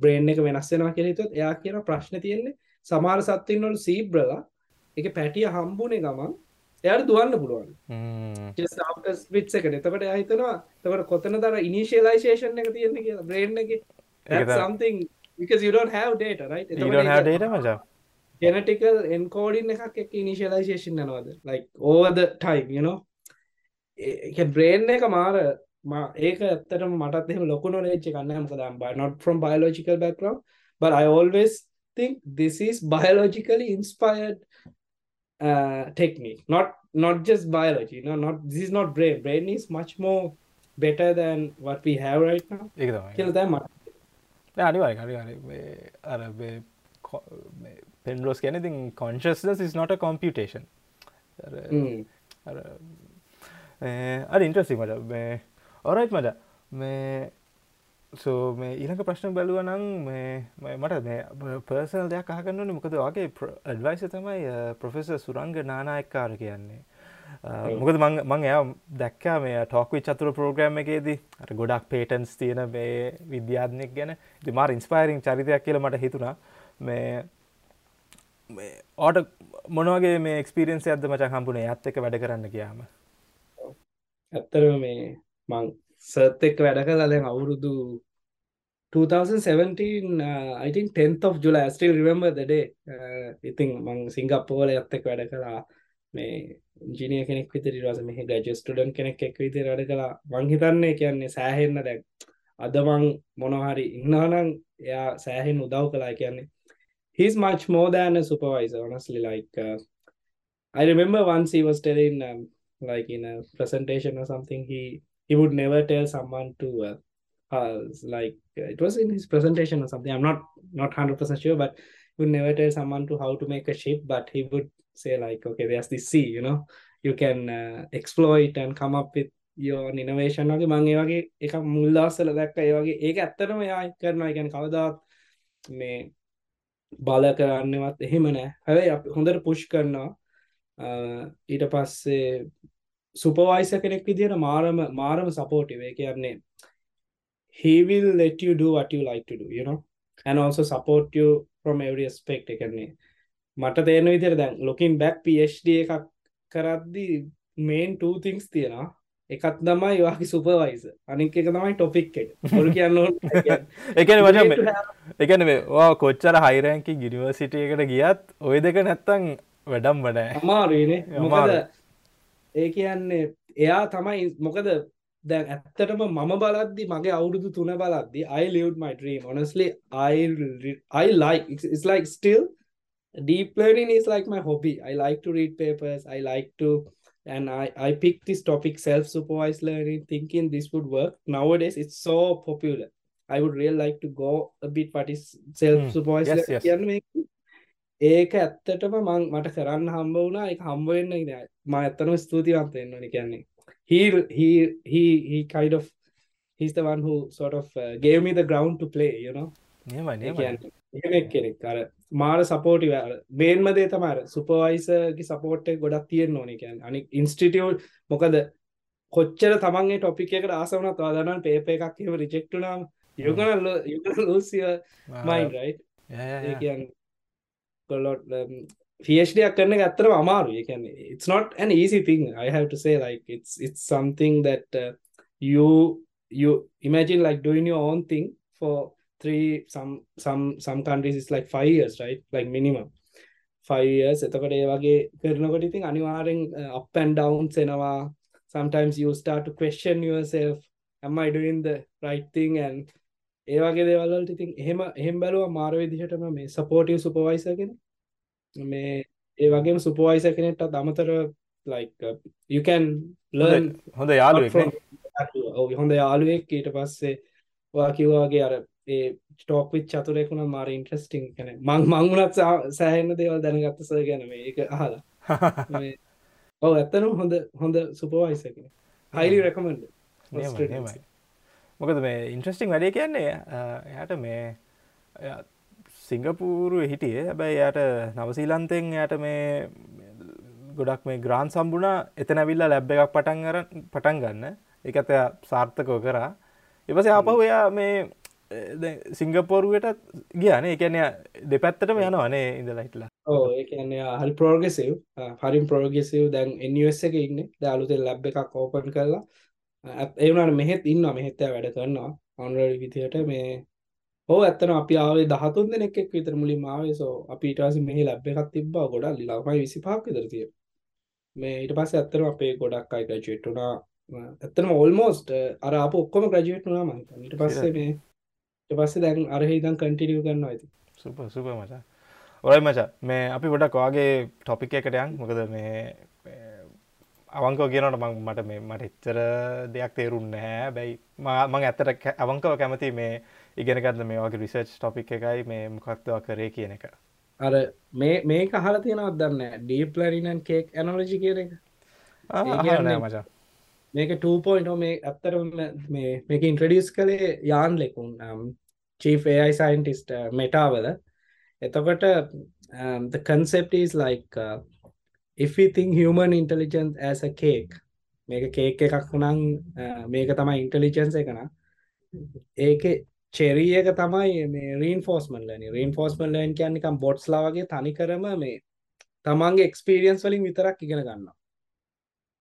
brain එක වෙනස් වෙනවා කියලා හිතුවොත් එයා කියන ප්‍රශ්නේ තියෙන්නේ සමහර සත්ත්වයින් වල සීබ්‍රලා ඒක පැටිය හම්බුනේ ගමන් එයාට දුවන්න පුළුවන්. split second එතකොට හිතනවා එතකොට කොතනද අර initialization එක තියෙන්නේ කියලා? brain එකේ? that's තමයි. something because you don't have data right? You don't have data මචං. genetical encoding එකක් over the time you know? A A brain එක මාර මා ඒක ඇත්තටම මටත් එහෙම ලොකු එකක් නැහැ මොකද I'm bi- not from biological background but I always think this is biologically inspired uh, technique not not just biology no not this is not brain. Brain is much more better than what we have right now. කියලා තමයි මට අනිවාරි අනිවාරි අර Penrose කැනතින් consciousness is not a computation. අර. අර අර ඉන්ට්‍රසි මට මේ ඔරයිත් මට මේ සෝ මේ ඊළඟ ප්‍රශ්න බැලුව නම් මට මේ පර්සනල් දෙයක් අහගන්නන මොකද වගේ ඇඩවයිස තමයි ප්‍රොෆෙස සුරංග නානායක්කාර කියන්නේ. මොකද මං එයා දැක්කා මේ ටොක්වි චතුර ප්‍රෝග්‍රම් එකේදී. අර ගොඩක් පේටන්ස් තියෙන මේ විද්‍යාත්නෙක් ගැන. ඉතින් මාර ඉන්ස්පයිරිං චරිතයක් කියලා මට හිතුණා. මේ ඕට මොනවගේ මේ එක්ස්පිරියන්ස් ඇද මචන් හම්පුනේ ඇත් එක වැඩ කරන්න කියාම ඇත්තරම මේ මං සර්ත් එක්ක වැඩ කලා දැන් අවුරුදු 2017 uh, I think 10th of July I still remember the day. Uh, ඉතින් මං සිංගප්පූවල යත් එක්ක වැඩ කළා. මේ ඉංජිනිය කෙනෙක් විතර ඊට පස්සේ මෙහි ග්‍රැජුවේට් ස්ටුඩන්ට් කෙනෙක් එක්ක විතර වැඩ කළා. මං හිතන්නේ කියන්නේ සෑහෙන්න දැන් අද මං මොනවා හරි ඉන්නවා නම් එයා සෑහෙන්න උදව් කළා. කියන්නේ he's much more than a supervisor honestly like uh, I remember once he was telling um, like in a presentation or something he he would never tell someone to uh, uh, like uh, it was in his presentation or something. I'm not not 100% sure but he would never tell someone to how to make a ship but he would say like okay there's this sea you know you can uh, exploit and come up with your own innovation. වගේ මම ඒ වගේ එකක් මුල් දවස්වල දැක්කා. ඒ වගේ ඒක ඇත්තටම එයා කරනවා. ඒ කියන්නේ කවදාවත් මේ බල කරන්නවත් එහෙම නෑ. හැබැයි අපි හොඳට පුෂ් කරනවා. අ, ඊට පස්සේ සුපවයිස කෙනෙක් විදිහට මාරම මාරම සපෝටිව් ඒ කියන්නේ he will let you do what you like to do you know and also support you from every aspect. ඒ කියන්නේ මට තේරෙන විදිහට දැන් looking back PhD එකක් කරද්දී main two things තියෙනවා. එකත් තමයි වාගේ සුපවයිස අනික එක තමයි ටොපික් එක ඔලු කියන්න එකන වච එකන වා කොච්චර හයිරැංකි ගිනිවර්සිටිය එකට ගියත් ඔය දෙක නැත්තං වැඩම් වඩෑ අමාරුනේ මොකද ඒ කියන්නේ එයා තමයි මොකද දැන් ඇත්තටම මම බලද්දි මගේ අවුරුදු තුන බලද්දි I lived my dream. Honestly I I like it's like still deep learning is like my hobby. I like to read papers. I like to and I, I picked this topic self-supervised learning thinking this would work. Nowadays it's so popular. I would really like to go a bit what is self-supervised Mm. Yes, yes. learning. ඒක ඇත්තටම මං මට කරන්න හම්බ වුණා. එක හම්බ වෙන්න මම ඇත්තටම ස්තුතිවන්ත වෙන්න ඕනේ කියන්නේ he he he he kind of he's the one who sort of uh, gave me the ground to play you know? නියමයි ඒ නියමයි කියන්නේ එහෙම කෙනෙක් අර මාර සපෝටිව් අර මේන්ම දේ තමයි අර සුපර්වයිසර්ගේ සපෝට් ගොඩක් තියෙන්න ඕනේ කියන්නේ අනික ඉන්ස්ටිටියුට් මොකද කොච්චර තමන්ගේ ටොපික් එකට ආස වුණත් ඔයා දන්නවනේ පේපර් එකක් එහෙම රිජෙක්ට් වුණාම you gonna lo- you gonna lose your mind right ඒ කියන්නේ කොල්ලොත් PhD එකක් කරන එක ඇත්තටම අමාරුයි. ඒ කියන්නේ it's not an easy thing. I have to say like it's it's something that uh, you you imagine like doing your own thing for three some some some countries it's like five years right? Like minimum. Five years. එතකොට ඒ වගේ කරනකොට ඉතින් අනිවාර්යෙන් uh, up and downs එනවා. Sometimes you start to question yourself. Am I doing the right thing? And ඒ වගේ දේවල් වලට ඉතින් එහෙම එහෙම බැලුවා මාර විදිහටම මේ සපෝටිව් සුපර්වයිසර් කෙනෙක් මේ ඒ වගේම සුපර්වයිසර් කෙනෙක්ටත් අමතර uh, you can learn හොඳ? ඔව් හොඳ යාළුවෙක්. ඊට පස්සේ ඔයා කිව්වා වගේ අර ඒ ටෝක් විත් චතුරෙක් වුණා මාර ඉන්ට්‍රස්ටිං කෙනෙක්. මං මං වුණත් සා- සෑහෙන්න දේවල් දැනගත්ත සර් ගැන මේක අහලා. ඔව් ඇත්තටම හොඳ හොඳ නියමයි students. නියමයි මොකද මේ ඉන්ට්‍රස්ටිං වැඩේ කියන්නේ අ, එයාට මේ එයා සිංගපූරුව හිටියේ. හැබැයි එයාට නවසීලන්තෙන් එයාට මේ ගොඩක් මේ ග්‍රාන් සම්බුණා එතන ඇවිල්ලා ලැබ් එකක් පටන් අර පටන් ගන්න. එකත් එයා සාර්ථකව කරා. එපසේ ආපහු එයා මේ සිංගපොරුවට ගියන එකන දෙපැත්තටම යනවනේ ඉඳලා හිටලා. ඕ ඒ කියන්නේ යා හරි ප්‍රෝගෙසිව් හරිම් ප්‍රෝගෙසිව් දැන් එනිස් එක ඉන්න. දාලුතෙන් ලැබ් එකක් ඕපන් කරලා ඒවනට මෙහෙත් ඉන්න මෙහෙත්තය වැඩ කරන්නවා ඔන්රඩි විදිහට මේ හෝ ඇත්තන අපි ආවේ දහතුන් දෙනෙක් එක් විතර මුලින් ආවේ. සෝ අපි ඊටවාස මෙහි ලැබ් එකක් තිබ්බා. ගොඩක් ළමයි විසිපාක් විතර තිය මේ ඊට පස්සේ ඇත්තටම අපේ ගොඩක් අය ග්‍රැජුවේට් වුණා. ඇත්තටම ඔල්මෝස්ට් අර ආපු ඔක්කොම ග්‍රැජුවේට් වුණා මං හිතන්නේ. ඊට පස්සේ මේ ඊට පස්සේ දැන් අර හිතන් කන්ටිනියු කරනවා ඉතින්. සුප සුප මචා. ඔයි මචා මේ අපි ගොඩක් වාගේ ටොපික් එකට යන්. මොකද මේ අවංකව කියනට මං මට මේ මට එච්චර දෙයක් තේරුන්න හැ බැයි මං ඇත්තට අවංකව කැමති මේ ඉගෙනගන්න මේ වගේ රිසර්ච් ටොපික් එකයි මේ මොකක්දව කරේ කියන එක. අර මේ මේක අහලා තියෙනවද දන්නේ ඩීප් ලර්නින් කේක් ඇනොලොජි කියන එක? මචා. මේක 2.0 මේ ඇත්තටම මේ මේක ඉන්ට්‍රඩියස් කළේ Yann LeCun chief AI scientist මෙටාවල එතකොට um, the concept is like uh, if we think human intelligence as a cake මේක කේක් එකක් වුණන් මේක තමයි ඉන්ටලිජන්ස එකන ඒක චෙරිය එක තමයි මේ රීන්ෆෝස්මන් ලනි රීන්ෆෝස්මන් ලන් කියන්නකම් බොට්ස්ලා වගේ තනිකරම මේ තමන්ගේ එක්ස්පීරියන්ස් වලින් විතරක් ඉගෙන ගන්න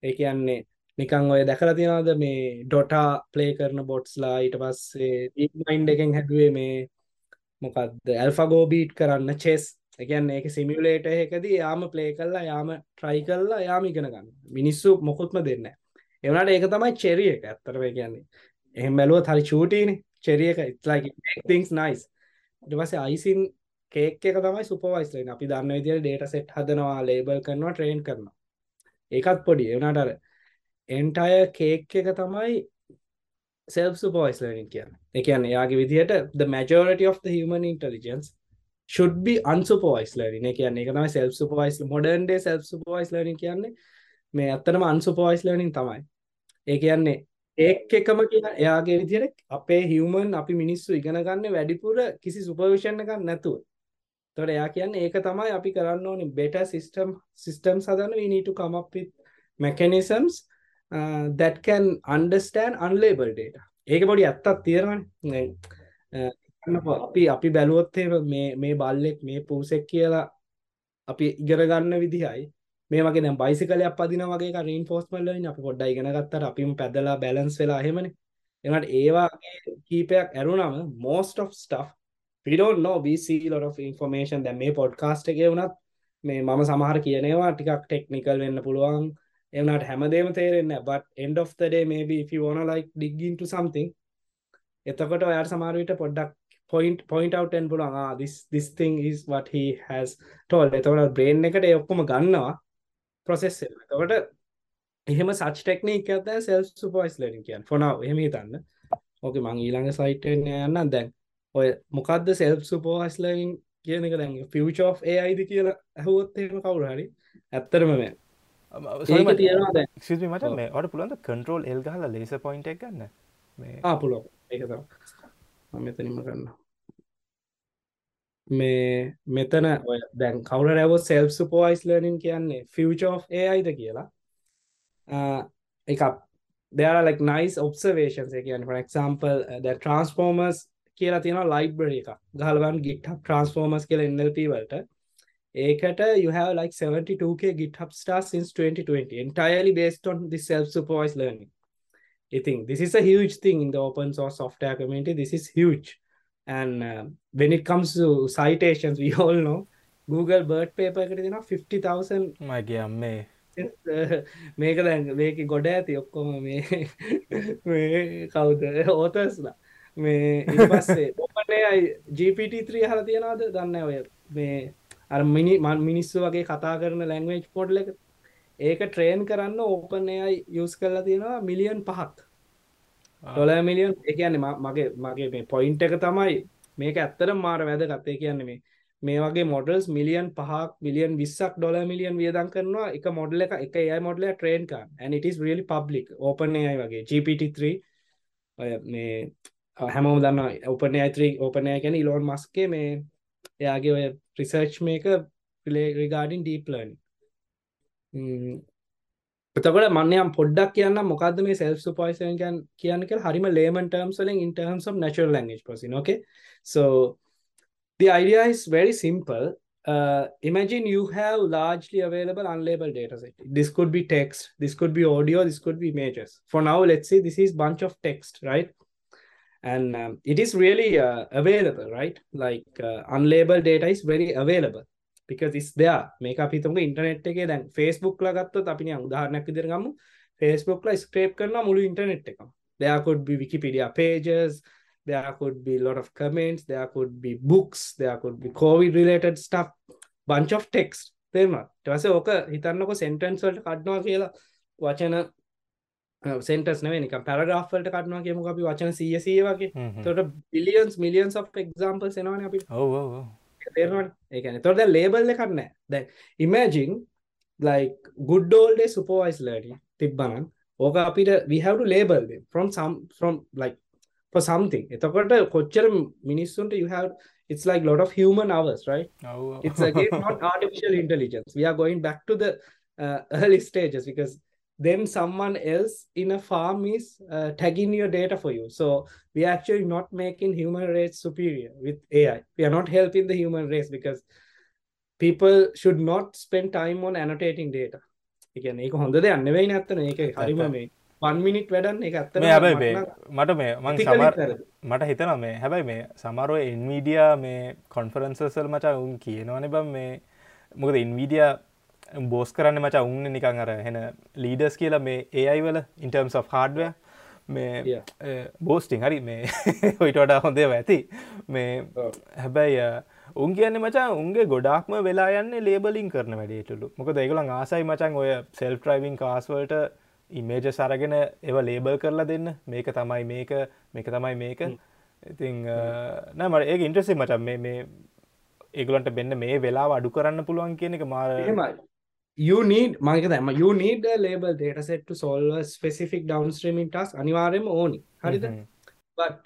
ඒ කියන්නේ නිකං ඔය දැකලා තියෙනවද මේ ඩොටා ප්ලේ කරන බොට්ස්ලා ඊට පස්සේ මයින්් එකෙන් හැදුවේ මේ මොකක්ද ඇල්ෆගෝ බීට් කරන්න චෙස් එකන් ඒක සිමියලේට එකදී යාම ප්ලේ කල්ලා යාම ට්‍රයි කල්ලා යාම ඉගෙන ගන්න මිනිස්සු මොකුත්ම දෙන්න එවනට ඒක තමයි චෙරිය එක. ඇත්තරව කියන්නේ එහෙම බැලුව හරි චූටීන. චෙරිය එක තිංස් නයිස් ඩවස අයිසින් කේක් එක තමයි සුපවයිස්ලන අපි දන්න විදිර ඩේට සෙට් හදනවා ලේබල් කරනවා ට්‍රේන් කරනවා. ඒකත් පොඩි. එවනට අර එන්ටය කේක් එක තමයි self supervised learning කියන්න. එකන්න යාගේ විදිහට the majority of the human intelligence should be unsupervised learning. ඒ කියන්නේ ඒක තමයි self supervised modern day self supervised learning කියන්නේ. මේ ඇත්තටම unsupervised learning තමයි. ඒ කියන්නේ ඒක් එකම කියන එයාගේ විදිහට අපේ human අපි මිනිස්සු ඉගෙන ගන්න වැඩිපුර කිසි supervision එකක් නැතුව එතකොට එයා කියන්නේ ඒක තමයි අපි කරන්න ඕනේ better system systems හදන්න we need to come up with mechanisms uh, that can understand unlabeled data. ඒක පොඩි ඇත්තක් තියෙනවනේ. අ, අන්නකෝ අපි අපි බැලුවොත් එහෙම මේ මේ බල්ලෙක් මේ පූසෙක් කියලා අපි ඉගෙන ගන්න විදිහයි මේ වගේ දැන් බයිසිකලයක් පදින වගේ රීන් ෆෝස්මල් ලර්නින් අපි පොඩ්ඩක් ඉගෙන ගත්තට අපිම පැදලා බැලන්ස් වෙලා එහෙමනේ. එනට ඒවාගේ කීපයක් ඇරුණම most of stuff we don't know we see a lot of information. දැන් මේ පොඩ්කාස්ට් එකේ වුණත් මේ මම සමහර කියනවා ටිකක් ටෙක්නිකල් වෙන්න පුළුවන්. එවනට හැමදේම තේරෙන්න but end of the day maybe if you wanna like dig into something එතකොට ඔයාට සමහරවිට පොඩ්ඩක් point point out and පුළුවන්. ah this this thing is what he has told. එතකොට brain එකට ඒ ඔක්කොම ගන්නවා. එක. එතකොට එහෙම එකක් තමයි self supervised learning කියන්නේ. for now එහෙම හිතන්න. ඕකේ මම ඊළඟ එකට යන්නම් දැන්. ඔය මොකද්ද self supervised learning කියන එක දැන් future of AI ද කියලා අහුවොත් එහෙම කවුරු හරි ඇත්තටම මේ මට මේ ඔයාලට පුළුවන්ද control L ගහලා laser point එක ගන්න මේ ආ පුළුවන් ඒක මෙතනින්ම කරනවා මේ මෙතන ඔය දැන් කවුරු රැවෝ self supervised learning කියන්නේ future of AI ද කියලා. එකක්. There are like nice observations. ඒ කියන්නේ for example uh, the transformers කියලා තියෙනවා library එකක්. ගහලා බලන්න GitHub transformers කියලා NLP වලට. ඒකට you have like 72k GitHub stars since 2020 entirely based on this self supervised learning. I think this is a huge thing in the open source software community. This is huge. And uh, when it comes to citations we all know Google BERT paper එකට දෙනවා 50000 මගේ අම්මේ. මේක දැන් මේක ගොඩ ඇති ඔක්කොම මේ කවුද? ඕතස්ලා මේ පස්සේ ඔපනේ GPT3 හල තියෙනවාද? දන්න ඔය මේ අර මිනි මන් මිනිස්සු වගේ කතා කරන ලැංවේජ් පොඩ්ල එක. ඒක ට්‍රේන් කරන්න ඕපනයයි යස් කරලා තියෙනවා මිලියන් පහක් ඩොල මිලියන් එකන්නේ මගේ මගේ මේ පොයින්ට එක තමයි මේක ඇත්තර මාර වැදගත්තේ කියන්නේ මේ මේ වගේ මොඩල්ස් මිලියන් පහක් මිලියන් විස්සක් ඩොල මිලියන් වියදන් කරනවා එක මොඩල එක එක ඒ මොඩල ට්‍රේන් කාන් ඇනිටස් රියලි පබ්ලික් ඕපනයයි වගේ. GPT3 ඔය මේ හැමෝම දන්න ඔපන ඇත්‍රී ඕපනය ගැන ඉලෝන් මස්කේ මේ එයාගේ ඔය රිසර්ච් මේක රිගාඩින් ඩීප්ලන් එතකොට මන්නයම් පොඩ්ඩක් කියන්න මොකද මේ සෙල් සුපයිසන් කියන්න කියල හරිම ලේමන් ටර්ම්ස් වලින් in terms of natural language processing okay so the idea is very simple uh, imagine you have largely available unlabeled data set this could be text this could be audio this could be images for now let's say this is bunch of text right and um, it is really uh, available right like uh, unlabeled data is very available Because it's there මේක අපි හිතමුකෝ ඉන්ටර්නෙට් එකේ දැන් Facebook ලා ගත්තොත් අපි නිකන් උදාහරණයක් විදිහට ගමු. Facebook ලා ස්ක්‍රේප් කරනවා මුළු ඉන්ටර්නෙට් එකම. There could be Wikipedia pages there could be a lot of comments there could be books there could be covid related stuff. Bunch of text තේරුණාද ඊට පස්සේ ඕක හිතන්නකො sentence වලට කඩනවා කියලා වචන සෙන්ටස් නෙවෙයි නිකන් පැරග්‍රාෆ් වලට කඩනවා කියමුකෝ අපි වචන 100 100 වගේ. එතකොට billions millions of examples එනවනේ අපිට ඔව් ඔව් ඔව් තේරෙනවනේ ඒ කියන්නේ. එතකොට දැන් label imagine like good old day supervised learning තිබ්බනම් ඕක අපිට label them from some from like for something. එතකොට කොච්චර මිනිස්සුන්ට you have it's like lot of human hours right? ඔව් ඔව්. it's again not artificial intelligence. We are going back to the uh, early stages because then someone else in a farm is uh, tagging your data for you. So we are actually not making human race superior with ai we are not helping the human race because people should not spend time on annotating data. එකන ඒක හොඳ දෙයක් නෙවෙයි නැත්තන ඒක හරිම මේ 1 මිනිට් වැඩන්න එක ඇත්ත මේ හැබැයි මේ මට මේ මං සමර් මට හිතන මේ හැබැයි මේ සමරුව ඉන්වීඩිය මේ කොන්ෆරන්සසල් මචා උන් කියනවන බම් මේ මොකද ඉන්වීඩිය බෝස් කරන්න මචා උන්න නිකං අර හෙන ලීඩස් කියලා මේ ඒයි වල ඉන්ටර්ම්ස් of හාඩ්ව මේ බෝස්ටිං හරි මේ හොයිට වඩා හොඳේ ඇති. මේ හැබැයි උන් කියන්න මචා උන්ගේ ගොඩක්ම වෙලා යන්න ලේබලින් කරන වැඩේටලු මොක දෙගලන් ආසයි මචන් ඔය සෙල් ට්‍රයිවිං කාස්වලට ඉමේජ සරගෙන ඒව ලේබල් කරලා දෙන්න. මේක තමයි මේක මේක තමයි මේක. ඉතිං නෑමට ඒ ඉන්ට්‍රසි මචන් මේ ඒගලන්ට බෙන්න මේ වෙලා අඩු කරන්න පුළුවන් කියන එක මාර you need මගේ දැම you need a label data set to solve a specific downstreaming task අනිවාර්යයෙන්ම ඕනි. හරිද? but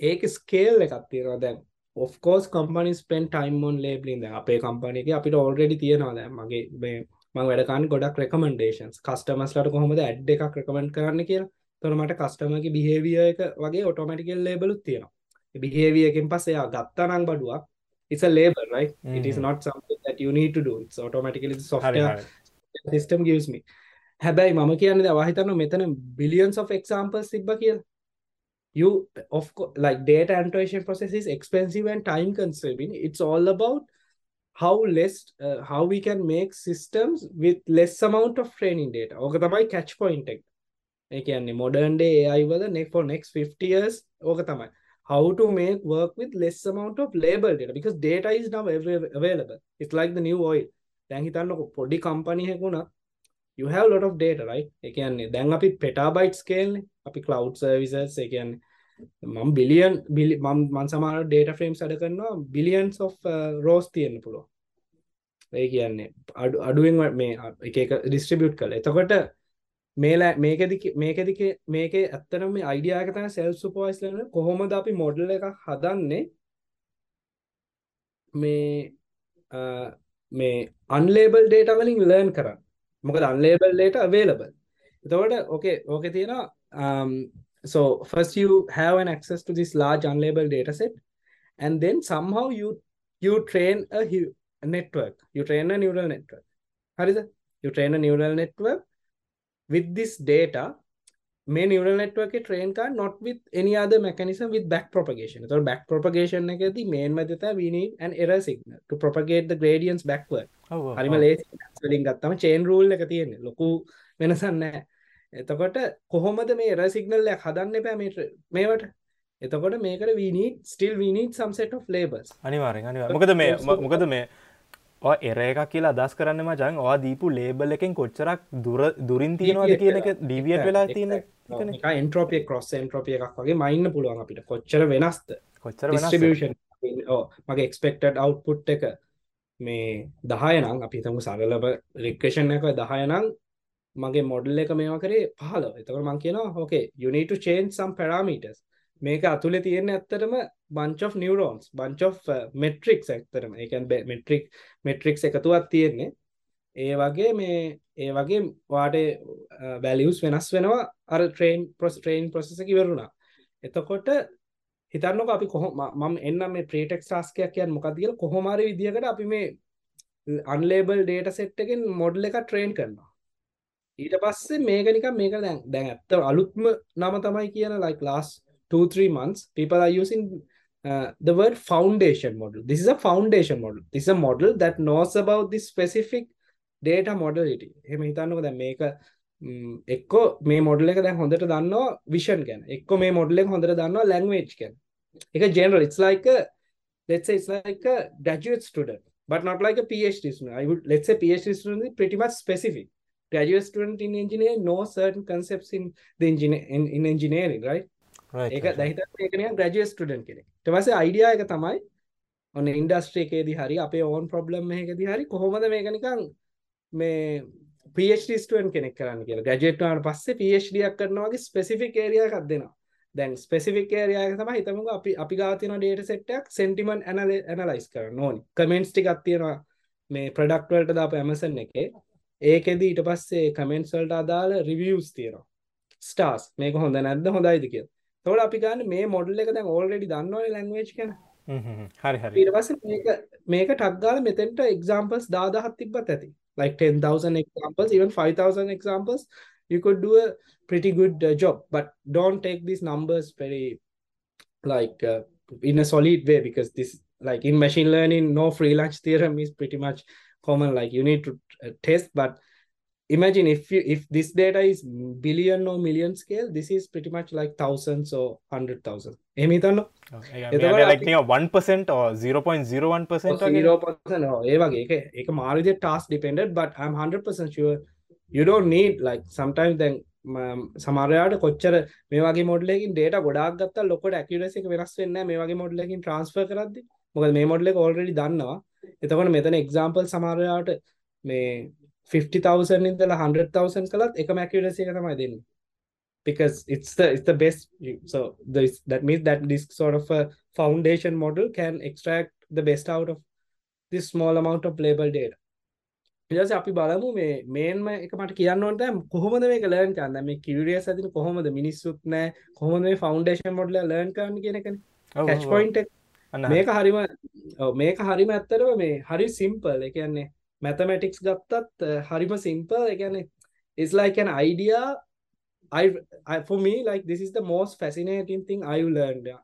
ඒක ස්කේල් එකක් තියෙනවා දැන්. Of course companies spend time on labeling. දැන් අපේ කම්පැනි එකේ අපිට already තියෙනවා දැන් මගේ මේ මම වැඩ කරන්නේ ගොඩක් recommendations. Customers ලට කොහොමද ad එකක් recommend කරන්න කියලා. එතකොට මට customer ගේ behavior එක වගේ automatically label උත් තියෙනවා. ඒ behavior එකෙන් පස්සේ එයා ගත්තා නම් බඩුවක් it's a label right mm -hmm. it is not something that you need to do it's automatically the software system gives me හැබැයි මම කියන්නේ දැන් වාහිතන්න මෙතන billions of examples තිබ්බා කියලා you of course like data annotation process is expensive and time consuming it's all about how less uh, how we can make systems with less amount of training data ඕක තමයි catch point එක ඒ කියන්නේ modern day AI වල next for next 50 years ඕක තමයි How to make work with less amount of label data because data is now available. It's like the new oil. දැන් හිතන්නකො පොඩි කම්පනි එකක උනා you have a lot of data right? ඒ කියන්නේ දැන් අපි petabyte scale නේ අපි cloud services ඒ කියන්නේ මම බිලියන් බිලි මම මන් සමහර data frames අඩ කරනවා billions of uh, rows තියෙන්න පුළුවන්. ඒ කියන්නේ අඩු අඩුවෙන් මේ එක එක distribute කළා එතකොට මේලා මේකෙදි මේකෙදි මේකේ ඇත්තටම මේ අයිඩියා එක තමයි self supervised learning කොහොමද අපි මොඩල් එකක් හදන්නේ? මේ මේ unlabeled data වලින් learn කරන්න. මොකද unlabeled data available. එතකොට ඕකේ ඕකේ තියෙනවා um, so first you have an access to this large unlabeled data set and then somehow you you train a, a network. You train a neural network. හරිද? You train a neural network with this data මේ neural network එක train කරන්න not with any other mechanism with back propagation. එතකොට back propagation එකේදී main මැද we need an error signal to propagate the gradients backward. හරිම ලේසි වලින් ගත්තම chain rule එක තියෙන්නේ. ලොකු වෙනසක් නැහැ. එතකොට කොහොමද මේ error signal එකක් හදන්න එපා මේ මේවට? එතකොට මේකට we need still we need some set of labels. අනිවාර්යෙන් අනිවාර්යෙන්. මොකද මේ මොකද මේ එර එකක් කියලා අදස් කරන්න මචන් වා දීපු ලේබල් එකෙන් කොච්චරක් දුර දුරින් තියෙනවාද කියන එක ඩිවියට වෙලා තියෙන එන්ට්‍රෝපිය කොස් එන්ට්‍රෝපිය එකක් වගේ මයින්න පුළුවන් අපිට. කොච්චර වෙනස්ත කොච්චර ිෂන් මගේ එක්ස්පෙක්ටඩ් අවුපුට් එක මේ දහයනම් අපි තම සරලබ රික්කේෂන් එක දහයනම් මගේ මොඩල් එක මේවා කරේ පහල එතක මං කියනවා හෝකේ යුනිට චේන් සම් පැරාමීටස් මේක අතුලේ තියෙන ඇත්තටම bunch of neurons bunch of uh, metrics ඇත්තටම. ඒ කියන්නේ metric metrics එකතුවක් තියෙන්නේ. ඒ වගේ මේ ඒ වගේ වාට uh, values වෙනස් වෙනවා අර train train process එක ඉවරුණා එතකොට හිතන්නකො අපි කොහොම මම එන්නම් මේ pretext task එකක් කියන්නේ මොකක්ද කියලා කොහොම හරි විදියකට අපි මේ uh, unlabeled data set එකෙන් model එකක් train කරනවා. ඊට පස්සේ මේක නිකන් මේක දැන් දැන් ඇත්ත අලුත්ම නම තමයි කියන like last two three months people are using uh, the word foundation model. This is a foundation model. This is a model that knows about this specific data modality. එහෙම හිතන්නකෝ දැන් මේක එක්කෝ මේ මොඩල් එක දැන් හොඳට දන්නවා විෂන් ගැන. එක්කෝ මේ මොඩල් එක හොඳට දන්නවා ලැන්ග්වේජ් ගැන. ඒක general. It's like a let's say it's like a graduate student but not like a phd student. I would let's say phd student is pretty much specific. Graduate student in engineering know certain concepts in the engineer in, in engineering right? ඒක දැහිත ඒකනය ග්‍රජ ස්ටඩන් කෙනෙ ටවස අයිඩියා එක තමයි ඔන්න ඉන්ඩස්ට්‍රේ එකේදි හරි අපේ ඕන් ප්‍රබ්ලම් එකදි හරි කොහොමද මේකනිකං මේ පස්ටන් කෙනෙක් කරන්න කියලා. ගජෙට්වාට පස්සේ පස්ඩියක් කරනවාගේ ස්පෙසිෆික් ඒරියයක් දෙනවා. දැන් ස්පෙසිෆික් ඒරයාක තම හිතමක අපි අපි ගාතින ඩේට සෙට්ටක් සෙන්ටිමන් ඇනල ඇනලයිස් කර නොනි කමෙන්ට්ස් ටිකක් තියෙනවා මේ ප්‍රඩක්වල්ට දාප ඇමසන් එකේ. ඒකෙද ඊට පස්සේ කමෙන්ට්ස්වල්ට අදාළ රිවියස් තියෙනවා. ස්ටාස් මේක හොඳ නැද්ද? හොඳයිද කියලා තොට අපි ගන්න මේ මොඩල් එක දැන් ඕල්රෙඩි දන්නවන ලැංවේජ් කන පස මේක ටක්ගාල මෙතෙන්ට එක්සාම්පල්ස් දාදහත් තිබත් ඇති. Like 10,000 examples even 5,000 examples you could do a pretty good uh, job. But don't take these numbers very like uh, in a solid way because this like in machine learning no free lunch theorem is pretty much common. Like you need to uh, test but imagine if you if this data is billion or million scale this is pretty much like thousands or hundred thousand. එහෙම හිතන්න like 1% or 0.01% ඒ වගේ එක මාරිදේ ටාස් dependent but I'm 100% sure you don't need like sometimes then සමරයාට කොච්චර මේ වගේ මොඩලකින් ඩේට ගොඩක් ගත්ත ලොකොට ඇකිරස එක වෙනස් වෙන්න මේ වගේ මොඩලකින් ට්‍රන්ස්ෆර් කරද්දි මොකද මේ මොඩල ඔල්රෙඩි දන්නවා. එතකොට මෙතන එක්සාම්පල් සමරයාට මේ 50,000 ඉඳලා 100,000 කළත් එකම accuracy එක තමයි දෙන්නේ. Because it's the it's the best so this that means that this sort of a foundation model can extract the best out of this small amount of label data. ඊට අපි බලමු මේ මේන්ම එක මට කියන්න ඕන දැන් කොහොමද මේක ලර්න් කරන්නේ? මේ කියුරියස් ඇදින කොහොමද? මිනිස්සුත් නැහැ කොහොමද මේ ෆවුන්ඩේෂන් මොඩල් එක ලර්න් කරන්න කියන එකනේ. කැච් පොයින්ට් එක. මේක හරිම මේක හරිම ඇත්තටම මේ හරි සිම්පල් ඒ කියන්නේ mathematics ගත්තත් uh, හරිම simple ඒ කියන්නේ it's like an idea I, I for me like this is the most fascinating thing I've learned uh,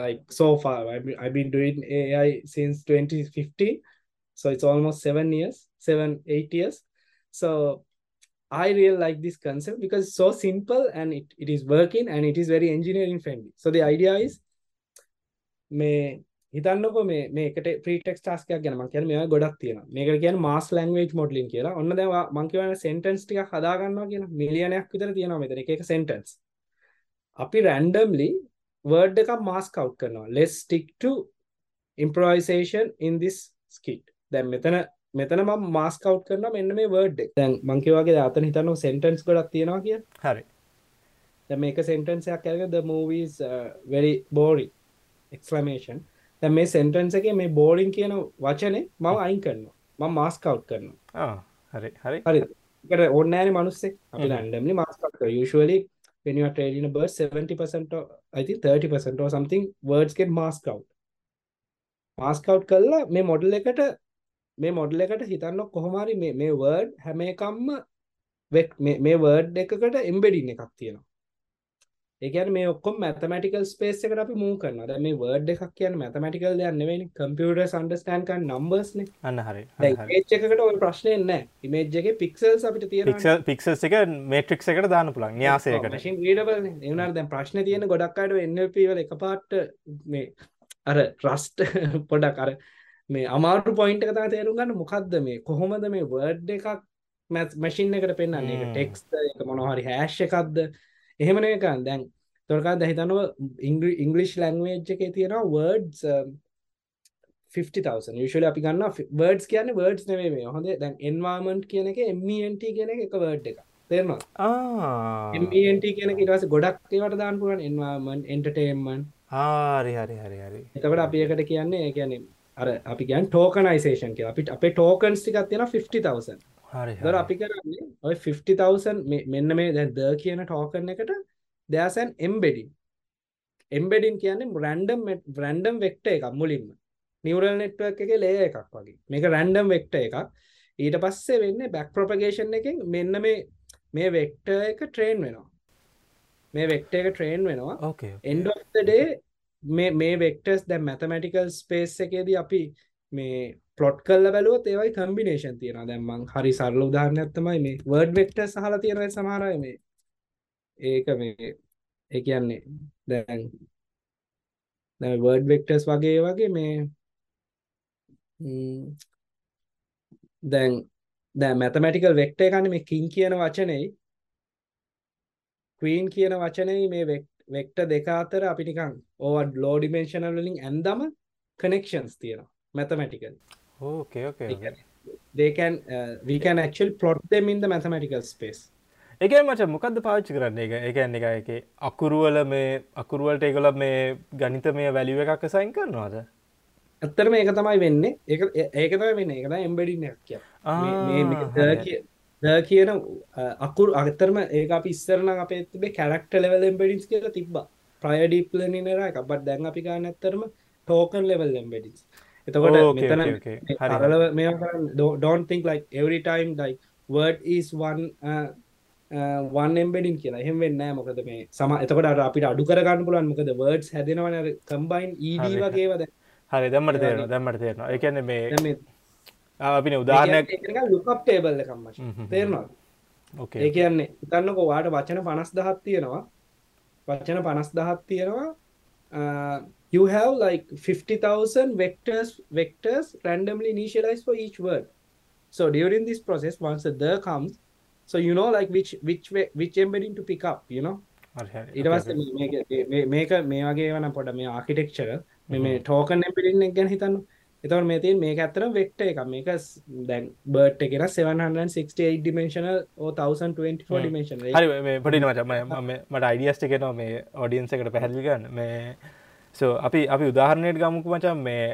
like so far I've been, I've been doing AI since 2015 so it's almost seven years seven eight years so I really like this concept because it's so simple and it, it is working and it is very engineering friendly. So the idea is මේ හිතන්නකො මේ මේකට ප්‍රීටෙක්ස් ටාස්කයක් ගැන මං කියන්නේ මේවා ගොඩක් තියෙනවා. මේකට කියන්නේ මාස් ලැන්ග්වේජ් මොඩලින් කියලා. ඔන්න දැන් මං කියවන සෙන්ටෙන්ස් ටිකක් හදා ගන්නවා කියන මිලියනයක් විතර තියෙනවා මෙතන එක එක සෙන්ටෙන්ස්. අපි randomly word එකක් mask out කරනවා. Let's stick to improvisation in this skit. දැන් මෙතන මෙතන මම මාස්ක් අවුට් කරනවා මෙන්න මේ වර්ඩ් එක. දැන් මං කියවාගේ අතන හිතනවා සෙන්ටෙන්ස් ගොඩක් තියෙනවා කියලා. හරි. දැන් මේක සෙන්ටෙන්ස් එකක් අරගෙන the movie is uh, very boring exclamation. දැන් මේ සෙන්ටෙන්ස් එකේ මේ boring කියන වචනේ මම අයින් කරනවා. මම මාස්ක් අවුට් කරනවා. හරි හරි. ඕනේ නැහැනේ මිනිස්සෙක්. අපි when you are trading a bird 70% or I think 30% or something words get masked out. mask out කළා මේ මොඩල් එකට මේ මොඩල් එකට හිතන්න කොහොමරි මේ මේ වර්ඩ් හැම එකක්ම මේ වර්ඩ් එකකට එම්බෙඩින් එකක් තියෙනවා ඒ කියන්නේ මේ ඔක්කොම මැතමැටිකල් ස්පේස් එකට අපි මූව් කරනවා. දැන් මේ වර්ඩ් එකක් කියන්නේ මැතමැටිකල් දෙයක් නෙවෙයිනේ. කම්පියුටර්ස් අන්ඩර්ස්ටෑන්ඩ් කරන නම්බර්ස් නේ. අන්න හරි. දැන් ඉමේජ් එකකට ওই ප්‍රශ්නේ නැහැ. ඉමේජ් එකේ පික්සල්ස් අපිට තියෙනවා. පික්සල් පික්සල්ස් එක මේට්‍රික්ස් එකට දාන්න පුළුවන්. න්‍යාසයකට. මැෂින් රීඩබල් නේ. ඒ වුණාට දැන් ප්‍රශ්නේ තියෙන ගොඩක් අයට NLP වල එකපාරට මේ අර රස්ට් පොඩක් අර මේ අමාරු පොයින්ට් එක තමයි තේරුම් ගන්න මොකද්ද මේ කොහොමද මේ වර්ඩ් එකක් මැෂින් එකට පෙන්වන්නේ ඒක ටෙක්ස්ට් එක මොනවා හරි හෑෂ් එකක්ද එහෙම නෙවෙයි කන් දැන් තොරකා දැහිතනවා ඉංග්ලිෂ් ලැංග්වේජ් එකේ තියෙනවා words 50000 usually අපි ගන්නවා words කියන්නේ words නෙවෙයි මේ හොඳේ දැන් environment කියන එකේ MENT කියන එක එක එකක්. තේරෙනවද ආ. MENT කියන එක පස්සේ ගොඩක් ඒවට දාන්න පුළුවන් environment entertainment. හරි හරි හරි හරි. එතකොට අපි ඒකට කියන්නේ කියන්නේ අර අපි කියන්නේ tokenization කියලා. අපිට අපේ tokens ටිකක් තියෙනවා 50000 ඒතකොට අපි කරන්නේ ඔය 50000 මෙන්න මේ දැන් the කියන token එකට there's an embedding. Embedding කියන්නේ random random vector එකක් මුලින්ම. neural network එකේ layer එකක් වගේ. මේක random vector එකක්. ඊට පස්සේ වෙන්නේ back propagation එකෙන් මෙන්න මේ මේ vector එක train වෙනවා. මේ vector එක train වෙනවා. ඕකේ end of the day මේ මේ vectors දැන් mathematical space එකේදී අපි මේ plot කරලා බැලුවොත් ඒවයි combination තියෙනවා. දැන් මං හරි සරල උදාහරණයක් තමයි මේ word vectors අහලා තියෙනවා සමහර අය මේ ඒක මේ ඒ කියන්නේ දැන් දැන් word vectors වගේ වගේ මේ දැන් දැන් mathematical vector එකනේ මේ king කියන වචනේ queen කියන වචනේ මේ වෙක්ටර් දෙක අතර අපි නිකන් ඕවා low dimensional වලින් ඇන්දම connections තියෙනවා mathematically okay okay they can uh, we can actually plot them in the mathematical space. එක මච මොකක්ද පාච්චි කරන්න? එක එකන්න එක එක අකුරුවල මේ අකුරුවලට ඒගොල මේ ගනිත මේ වැලිුව එකක් සයින් කරනවාද? ඇත්තරම ඒක තමයි වෙන්නේ. ඒක ඒක තමයි වෙන්න. එකත එම්බඩින්න කිය ද කියන අකුරු අගතරම ඒ අපි ඉස්සරන අපේ තිබේ කැරක්ට ලෙවල් එම්බඩිස් කියලා තිබ්බ. ප්‍රය ඩීප්ලනිනර එකක්. බත් දැන් අපි ගන්න ඇත්තරම ටෝකන් ලෙවල් එම්බඩිස් එතකොට මෙතන හරලව මේ think like every time like word is one uh, one embedding කියලා. එහෙම වෙන්න මොකද මේ සම එතකොට අපිට අඩු කරගන්න පුළුවන් මොකද වර්ඩ්ස් හැදෙනවන කම්බයින් ඊඩ වගේවද හරි දැම්මට තේරන දැම්මට තේරනවා එකන්න මේ අපින උදාහරණයක් ලුකප් ටේබල්ල කම්ම තේරනවා ඒ කියන්නේ ඉතන්නක වාට වචන පනස් දහත් තියෙනවා. වචන පනස් දහත් තියෙනවා you have like 50,000 vectors vectors randomly initialized for each word. So during this process once the the comes so you know like which which way which embedding to pick up you know? ඊට පස්සේ මේක මේ වගේ වන පොඩ මේ ආකිටෙක්චර මේ ටෝකන් එම්බෙඩින් එක ගැන හිතන්න එතකොට මේ තියෙන මේක ඇත්තටම වෙක්ටර් එකක් මේක දැන් බර්ඩ් එක න 768 dimensional or 1024 dimensional හරි මම මට අයිඩියස් ටික එනවා මේ ඔඩියන්ස් එකට පැහැදිලි කරන්න මේ සෝ අපි අපි උදාහරණයට ගමුකු මචං මේ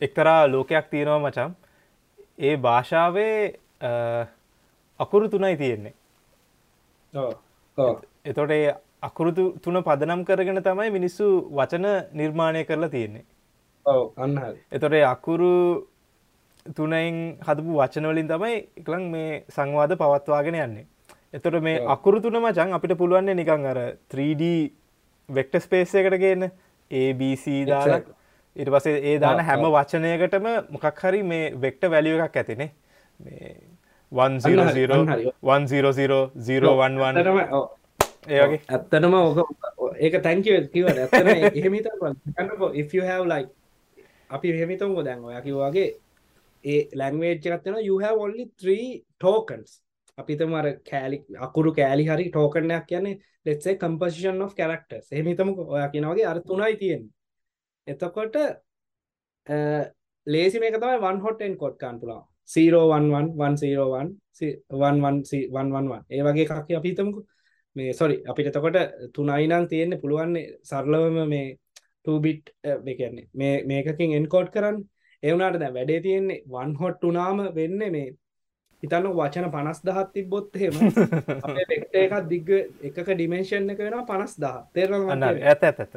එක්තරා ලෝකයක් තියෙනවා මචං. ඒ භාෂාවේ අකුරු තුනයි තියෙන්නේ. එතොට ඒ අකුරු තුන පදනම් කරගෙන තමයි මිනිස්සු වචන නිර්මාණය කරලා තියෙන්නේ. අන්න එතොට අකුරු තුනයින් හදපු වචනවලින් තමයි එකළං මේ සංවාද පවත්වාගෙන යන්නේ. එතොට මේ අකුරු තුන මචන් අපිට පුළුවන්නේ නිකං අර 3D වෙක්ට ස්පේස් එකට ගන්න. ABC දාලා ඉට පසේ ඒ දාන හැම වචනයකටම මොකක් හරි මේ වෙක්ට වැලිය එකක් ඇතිනේ මේ 100 ඒගේ ඇත්තනම ඕක ඒක තැංකව එහෙමිත like අපි එහෙමිතම දැන් ඔය කිව්වාගේ ඒ ලැංවේජ් එකත්වෙන have only three tokens අපිතම අර කෑලි අකුරු කෑලි හරි ටෝකනයක් කියන්නේ let's කම්පසිෂන් of characters. එහෙමිතම ඔයා කියනවගේ අර තුනයි තියෙන එතකොට ලේසි මේක තමයි වන් හොටෙන් කොට් කාන් පුලා 0111011111 ඒ වගේ එකක් අපි හිතමුකෝ. මේ සොරි අපිට එතකොට තුනයි නම් තියෙන්නේ පුළුවන්නේ සරලවම මේ 2 බිට් කියන්නේ මේ මේකකින් එන්කෝඩ් කරන්න. ඒ වුණාට දැන් වැඩේ තියෙන්නේ වන් හොට් උනාම වෙන්නේ මේ හිතන්න වචන 50000ක් තිබ්බොත් එහෙම අපේ වෙක්ටර් එකක් දිග්ග එකක ඩිමෙන්ෂන් එක වෙනවා 50000 තේරෙනවද ඇත ඇත ඇත.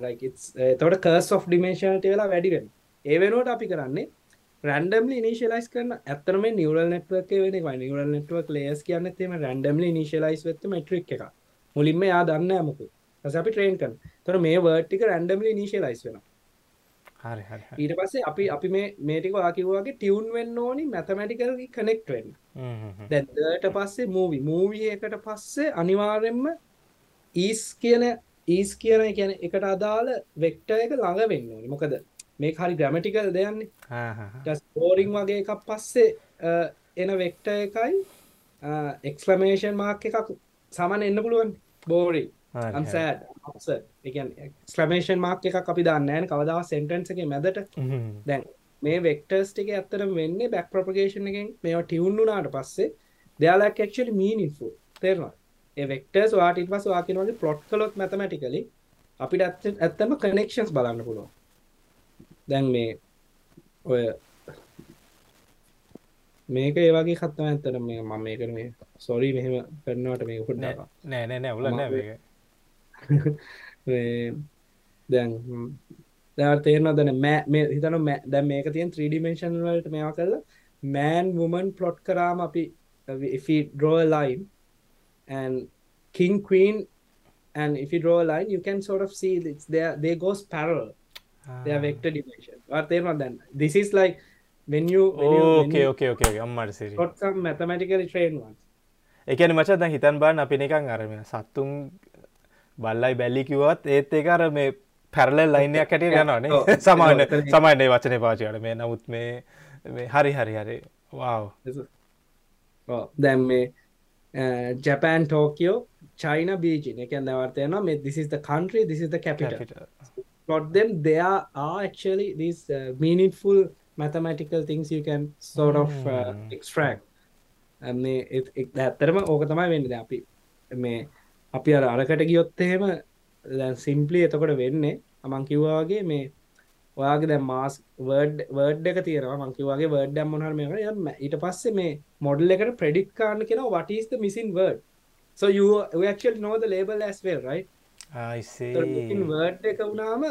Like it's එතකොට curse of dimensionality වෙලා වැඩි වෙනවා. ඒ වෙනුවට අපි කරන්නේ රැන්ඩම්ලි ඉනිශලයිස් කරන ඇතරම නිවරල් නෙට්වක් වෙන නිවරල් නෙට්වක් ලේස් කියන්න තේම රැන්ඩම්ලි ඉනිශලයිස් වෙත්ත මට්‍රික් එක මුලින්ම යා දන්න ඇමකු අපි ට්‍රේන් කන් තොර මේ වර්ටික රැන්ඩම්ලි ඉනිශලයිස් වෙන ඊට පස්සේ අපි අපි මේ මේටික ආකිවගේ ටියවුන් වෙන්න ඕනි මැතමැටිකල් කනෙක්ට වෙන්න. දැදට පස්සේ මූවි මූවිය එකට පස්සේ අනිවාරෙන්ම ඊස් කියන ඊස් කියන කියන එකට අදාළ වෙක්ට එක ළඟ වෙන්න ඕනි. මොකද මේ හරි ග්‍රමටිකල් දෙයන්නේ ස්පෝරිං වගේ එකක් පස්සේ එන වෙක්ට එකයි එක්ස්ලමේෂන් මාක් එකක් සමන එන්න පුළුවන්. බෝරි අන්සෑඩ් එකන් ස්ලමේෂන් මාක් එකක් අපි දන්නෑන කවදාව සෙන්ටන්ස එක මැදට. දැන් මේ වෙක්ටර්ස් ටික ඇත්තරම වෙන්නේ බැක් ප්‍රපගේෂන් එකෙන්. මේවා ටියවුන්ුනාට පස්සේ දෙයාලක් ක්ෂල මීනිෆු තේරවා ඒ වෙක්ටර්ස් වාට පස් වාකිනවගේ පලොට් කලොත් මැතමටිකලි අපිට ඇත්ත ඇත්තම කනෙක්ෂන්ස් බලන්න පුළුවන්. දැන් මේ ඔය මේක ඒවාගේ කත්තම ඇතර මේ මම මේකර මේ සොරී මෙහෙම කරනවට මේ උට නෑ නෑ නෑ උල නෑ දැන් දැ තේරන දැන මෑ හිතන දැ මේක තියෙන් 3ඩිමේශන් වලට මේවා කරලා මෑන් වුමන් පලොට් කරාම අපි line and king queen and if you draw a line you can sort of see it's there they goes parallel. They are vector dimension. Or තේරෙනවා දැන්? This is like when you when you, when okay you ඕකේ ඕකේ අම්මට සිරි got some mathematically trained ones. එකන මච දැන් හිතන් බාන්න අපි නිකන් අරම සත්තුන් බල්ලයි බැල්ලි කිවත් ඒත් ඒක අර මේ පැරල ලයිනයක් ඇටිය යනවානේ. සමාන සමයින්නේ වචනය පාචයට මේ නමුත් මේ හරි හරි හරි. වාව්. දැන් මේ ජපෑන් ටෝකියෝ චයින බීජින එක දවර්තයන මේ this is the capital. Plot them they are, are actually these uh, meaningful mathematical things you can sort of uh, Mm. extract. ඇත්තරම ඕක තමයි වෙන්න. අපි මේ අපි අර අරකට ගියොත් එහෙම දැන් සිම්පලි එතකොට වෙන්නේ අමං කිව්වාගේ මේ ඔයාගේ දැ මාස් වර්ඩ් වර්ඩ් එක තියෙනවා. මංකිවගේ වර්ඩ් ඩම් මොහර මේ යම ඊට පස්සේ මේ මොඩල් එකට ප්‍රඩික් කාන්න කෙන වටස්ත missing word so you actually know the label as well right? ආයිසේ වර්ඩ් එක වුණාම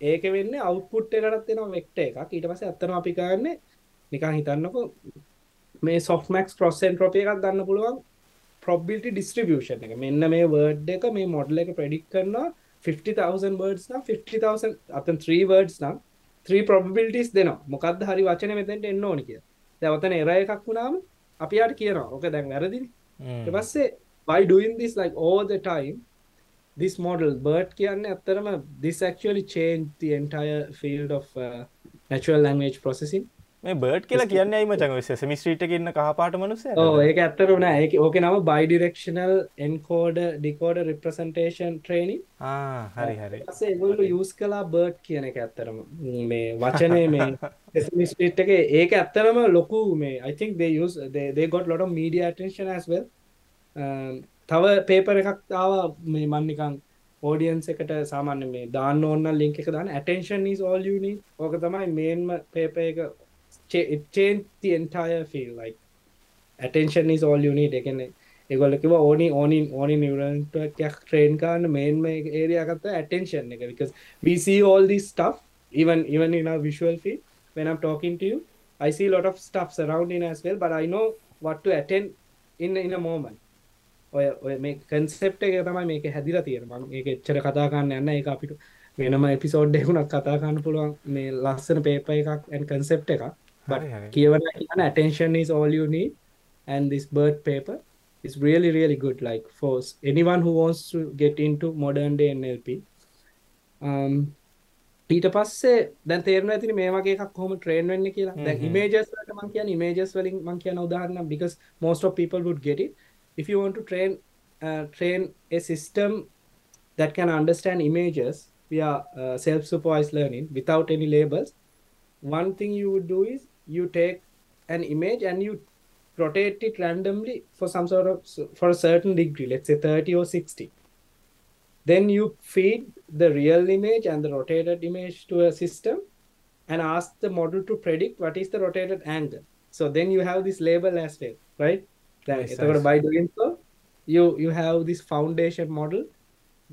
ඒක වෙන්න අවුපුට් එකටත් වෙන වෙක්ට එකක්. ඊට පස ඇත්තන අපි කරන්නේ නිකං හිතන්නකො මේ සොෆ්මක්ස් ප්‍රොස්සෙන් ට්‍රොපිය එකක් දන්න පුළුවන් ප්‍රොබිලිටි ඩිස්ට්‍රිබියෂන් එක. මෙන්න මේ වර්ඩ් එක මේ මොඩල එක ප්‍රඩික් කරනවා 50,000 words නම් 50,000 අතන් 3 words නම් 3 probabilities දෙනවා. මොකක්ද හරි වචන මෙතෙන්ට එන්න ඕනි කිය දැවතන එර එකක් වුණාම අපි අට කියනවා. ඕක දැන් වැරදිනි. ඊට පස්සේ by doing this like all the time? This model BERT කියන්න ඇත්තරම this actually changed the entire field of uh, natural language processing මේ බර්ඩ් කියලා කියන්න අයිම චඟ සෙමිස්ට්‍රීට ඉන්න කහපාට මනුස ඒක ඇත්තර වන ඒක ඕක නම බයිඩිරක්ෂනල් එන්කෝඩ ඩිකෝඩ රිප්‍රසන්ටේෂන් ට්‍රේනිින් හරි හරි. ඒගොල්ලු යස් කලා බර්ඩ් කියන එක ඇත්තරම මේ වචනය මේ ස්මිස්ට් එක. ඒක ඇත්තරම ලොකු මේ අයිතින් of media attention as well. Um, තව පේපර එකක් ආව මේ මන්නිකං ඕඩියන්ස එකට සාමාන්‍ය මේ දාන්න ඕන්න ලින්ක එක දාන්න. You need. ඕක තමයි මේන්ම පේප එක it changed the entire field like attention is all you need. එකන ඒගොල්ල කිව ඕනි ඕනි ඕනි නිවරන්ටක් ට්‍රේන් කාන්න මේන්ම ඒරයාගත්ත attention එක. Because we see all this stuff even even in our visual field when i'm talking to you i see a lot of stuff surrounding as well but i know what to attend in in a moment. ඔය ඔය මේ කන්සෙප්ට එක තමයි මේක හැදිලා තියෙන මම මේක එච්චර කතා කරන්න යන්න ඒක අපිට වෙනම එපිසෝඩ් එකකුණක් කතා කරන්න පුළුවන්. මේ ලස්සන පේපර් එකක් and concept එකක්. But. කියවන කියන attention is all you need and this bird paper is really really good like for anyone who wants to get into modern day NLP um, ඊට පස්සේ දැන් තේරෙනවා ඇතිනේ මේ වගේ එකක් කොහොම ට්‍රේන් වෙන්නේ කියලා. images වලට මම කියන්නේ images වලින් මම කියන උදාහරණ because most of people would get it. If you want to train uh, train a system that can understand images via uh, self-supervised learning without any labels, one thing you would do is you take an image and you rotate it randomly for some sort of for a certain degree, let's say 30 or 60 then you feed the real image and the rotated image to a system and ask the model to predict what is the rotated angle so then you have this label as well right Then Nice, එතකොට nice. by doing so you you have this foundation model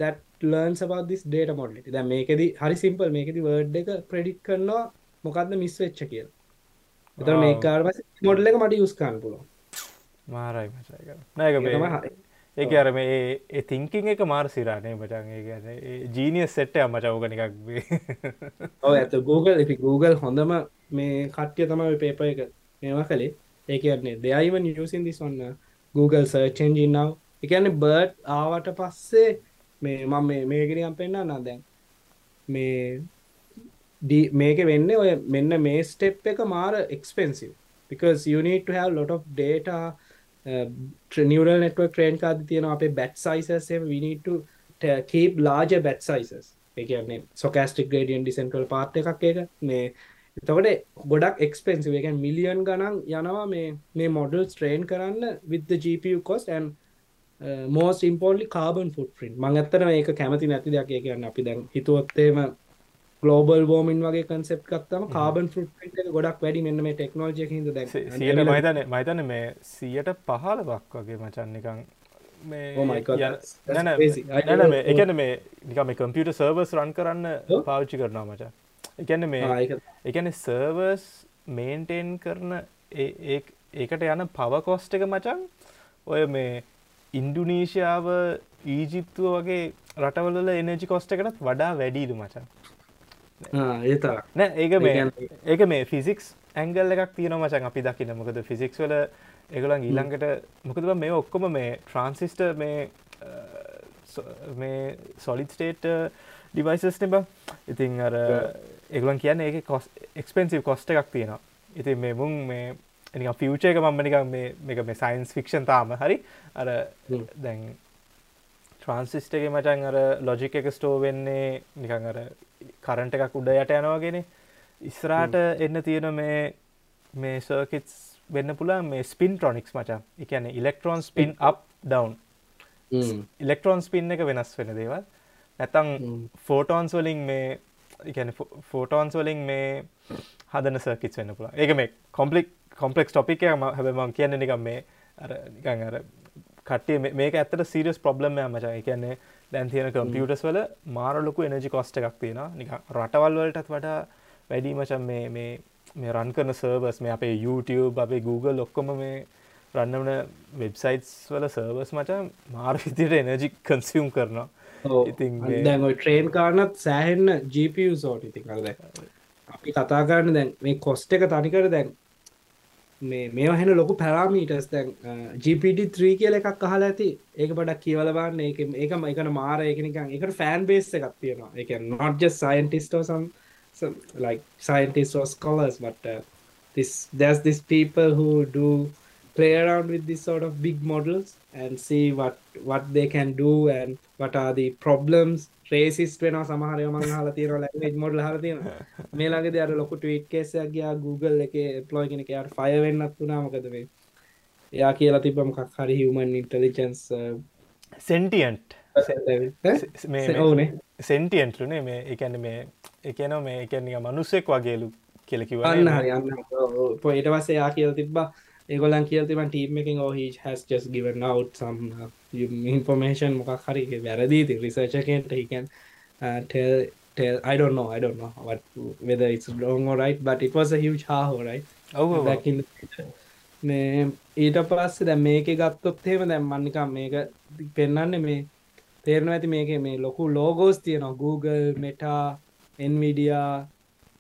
that learns about this data model දැන් මේකෙදි හරි simple මේකෙදි word එක predict කරනවා මොකද්ද miss වෙච්ච කියලා මේක කාට පස්සේ model එක මට කරන්න පුළුවන්. මාරයි නෑක ඒක. අර මේ ඒ තිංකින් එක මාර සිරානේ මචන් ඒ ජීනිය සෙට්ට අමචවක නිකක් ඔව ඇත Google if Google හොඳම මේ කට්ටිය තමයි පේප එක මේවා කළේ. ඒ කියන්නේ this on uh, Google now. එකන්නේ බර්ඩ් ආවට පස්සේ මේ මම මේ මේකනිකම් පෙන්න්න නා දැන්. මේ මේක වෙන්න ඔය මෙන්න මේ ස්ටෙප් එක මාර expensive because you need to have lot of data uh, tr- neural network train කාද තියෙන අපේ batch sizes එහෙම. We need to t- keep larger batch sizes. ඒ කියන්නේ stochastic gradient descent වල part එකක් ඒක. මේ එතකොට ගොඩක් එක්ස්පෙන්සිව් ඒ කියන්නේ මිලියන් ගණන් යනවා මේ මේ models train කරන්න with the GPU cost and uh, most importantly carbon footprint. මං ඇත්තටම ඒක කැමති නැති දෙයක්. ඒ කියන්නේ අපි දැන් හිතුවොත් එහෙම ගලෝබල් වෝමින් වගේ කන්සෙප් ගත්තම කාබන් ෆෘට් ගොඩක් වැඩි මෙන්න මේ ටෙක්නෝජය හිද දැන්. සියට මහිතන මහිතන මේ සියට පහලවක් වගේ මචන් නිකං මේ Oh නැන don't මේ. එකන නිකම කම්පියට සර්වස් රන් කරන්න Oh. පාවිච්චි කරනවා මචා එකන්න මේ එකන සර්වර්ස් මේන්ටේන් කරන ඒකට යන පව කොස්ට එක මචන් ඔය මේ ඉන්ඩුනීශයාව ඊජිප්තුව වගේ රටවල එනජි කොස්ට එකටත් වඩා වැඩීදු මචන් නෑ ඒක ඒ මේ ඒක මේ ෆිසික්ස් ඇංගල් එකක් තියෙන මචන් අපි දකින්න. මොකද ෆිසික්ස් වල ඒගොලන් ඊළඟට මොකද මේ ඔක්කොම මේ ට්‍රන්සිස්ට මේ මේ සොලිත් ස්ටේට් ඩිවයිසස් නෙබ ඉතින් අර ඒගලන් කියන්න ඒක කොස් එක්ස්පෙන්සිව් කොස්ට එකක් තියෙනවා. ඉතින් මේ මුන් මේ එනි ෆියච එක මම නික මේ මේ සයින්ස් ෆික්ෂන් තාම හරි. අර හ්ම්. දැන් ට්‍රන්සිස්ටගේ මචන් අර ලොජික එක ස්ටෝ වෙන්නේ නිකන් අර කරන්ට එකක් උඩ යට යනවාගෙන ඉස්රාට එන්න තියෙන මේ මේ සර්කිටස් වෙන්න පුලා මේ ස්පින් ට්‍රොනික්ස් මචා එකන electron spin up down electron spin එක වෙනස් වෙන දේවල්. නැතං. ෆෝටෝන්ස් වලින් මේ එකන ෆෝටෝන්ස් වලින් මේ හදන සර්කිට් වෙන්න පුලා ඒක මේ කොම්පලික් කොම්පලෙක්ස් ටොපික් හැබම කියන්න නිකම් මේ අර නිකන් අර කටේ මේක ඇත්තට සීරියස් ප්‍රබ්ලම මචා. එකන්නේ දැන් තියෙන කම්පියටස් වල මාරලොකු එනජි කොස්ට එකක් තියෙන නික රටවල් වලටත් වඩා වැඩි මචන් මේ මේ මේ රන් කරන සර්වස් මේ අපේ YouTube අපේ Google ඔක්කොම මේ රන්නවන වෙබ්සයිටස් වල සර්වස් මචන් මාර් විදියට එනජි කන්සියම් කරනවා. ඉතින් ට්‍රේන් කාරනත් සෑහෙන්න GPU සෝට ඉති කරද අපි කතා කරන්න දැන් මේ කොස්ට එක තනිකර දැන් මේ මේ හෙන ලොකු පැරාමීටස් දැන් GPT3 කියල එකක් අහල ඇති. ඒක පඩක් කියවලබන්න ඒක ඒකම එකන මාර එකනිකන් එකට ෆෑන් බේස් එකක් තියෙනවා. එක not just scientist or some, some like scientists or scholars but uh, this there's these people who do play around with this sort of big models and see what what they can do and what are the problems. රේසිස් වෙන සමහරය මං හල තියෙන ලැංගේජ් මොඩල් හර තියෙන මේලාගේ අර ලොකු ටීට් කේසයක් ගයා Google එක ප්ලොයි කෙනෙක යාට ෆය වෙන්නත් වුණා. මොකද මේ? එයා කියලා තිබම කක් හරි හිවමන් ඉන්ටලිජන්ස් සෙන්ටියන්ට් ඕනේ. සෙන්ටියන්ට්ලුනේ මේ එකන මේ එකන මේ එකනික මනුස්සෙක් වගේලු කෙලකිව අන්න හරි අන්න පොයිට පස්සේ යා කියල තිබ්බා ඒගොලන් කියල්තිබන් ටීම් එකින් oh has just given out some uh, information. මොකක් හරි වැරදිී රිසර්චකෙන්ට tell tell I don't know I don't know what whether it's wrong or right but it was a huge haho right? ඔව back in මේ ඊට පස්සේ දැන් මේකේ ගත්තොත් එහෙම දැන් මම නිකන් මේක පෙන්වන්නේ මේ තේරෙනවා ඇති මේකේ මේ ලොකු ලෝගෝස් තියෙනවා. Google Meta Nvidia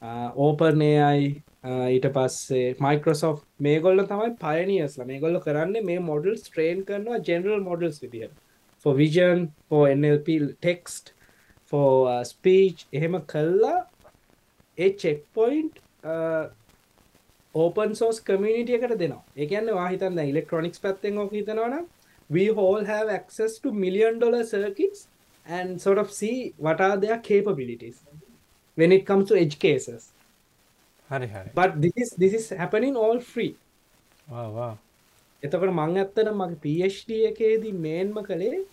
uh, OpenAI ඊට පස්සේ Microsoft මේගොල්ලෝ තමයි pioneersලා මේගොල්ලෝ කරන්නේ මේ models train කරනවා general models විදියට. For vision for NLP text for uh, speech එහෙම කළා. ඒ check point uh, ඕපන් සෝස් කමියනිටිය එකට දෙනවා. එකන්න වාහිතන්න ඉලෙක්ට්‍රොනික්ස් පැත්තෙන් ඕක හිතනවන we all have access to million dollar circuits and sort of see what are their capabilities. When it comes to edge cases. හරි හරි. But this is this is happening all free. වා එතකට මං ඇත්තන මගේ PhD එකේදී මේන්ම කළේ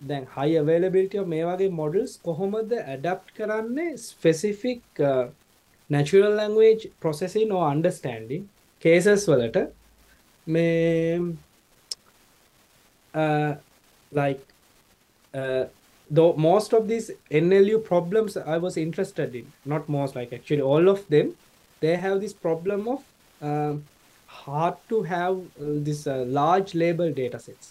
දැන් හයි අවේලබිලිටිය මේ වගේ මොඩල්ස් කොහොමද ඇඩප් කරන්නේ specific natural language processing or understanding cases වලට. මේ uh, like uh, though most of these NLU problems I was interested in. Not most like actually all of them they have this problem of um, hard to have uh, this uh, large label data sets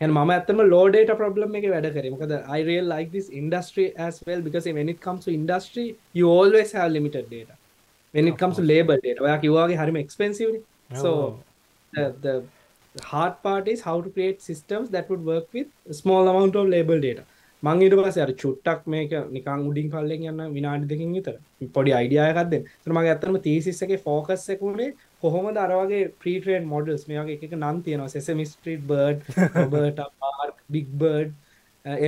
and මම ඇත්තම low data problem එක වැඩ කරේ. මොකද I really like this industry as well because when it comes to industry you always have limited data. When it comes to label data. ඔයා කිව්වාගේ හරිම expensive නේ. So the, the hard part is how to create systems that would work with a small amount of label data මං ඊට පස්සේ අර චුට්ටක් මේක නිකන් උඩින් පල්ලෙන් යන විනාඩි දෙකකින් විතර පොඩි අයිඩියා එකක් දෙන්න. ඒතර මගේ ඇත්තටම තීසිස් එකේ ફોකස් එක උනේ කොහොමද අර වගේ ප්‍රී ට්‍රේන් මොඩල්ස් මේ වගේ එක එක නම් තියෙනවා Sesame Street Bird, Roberta Park, Big Bird,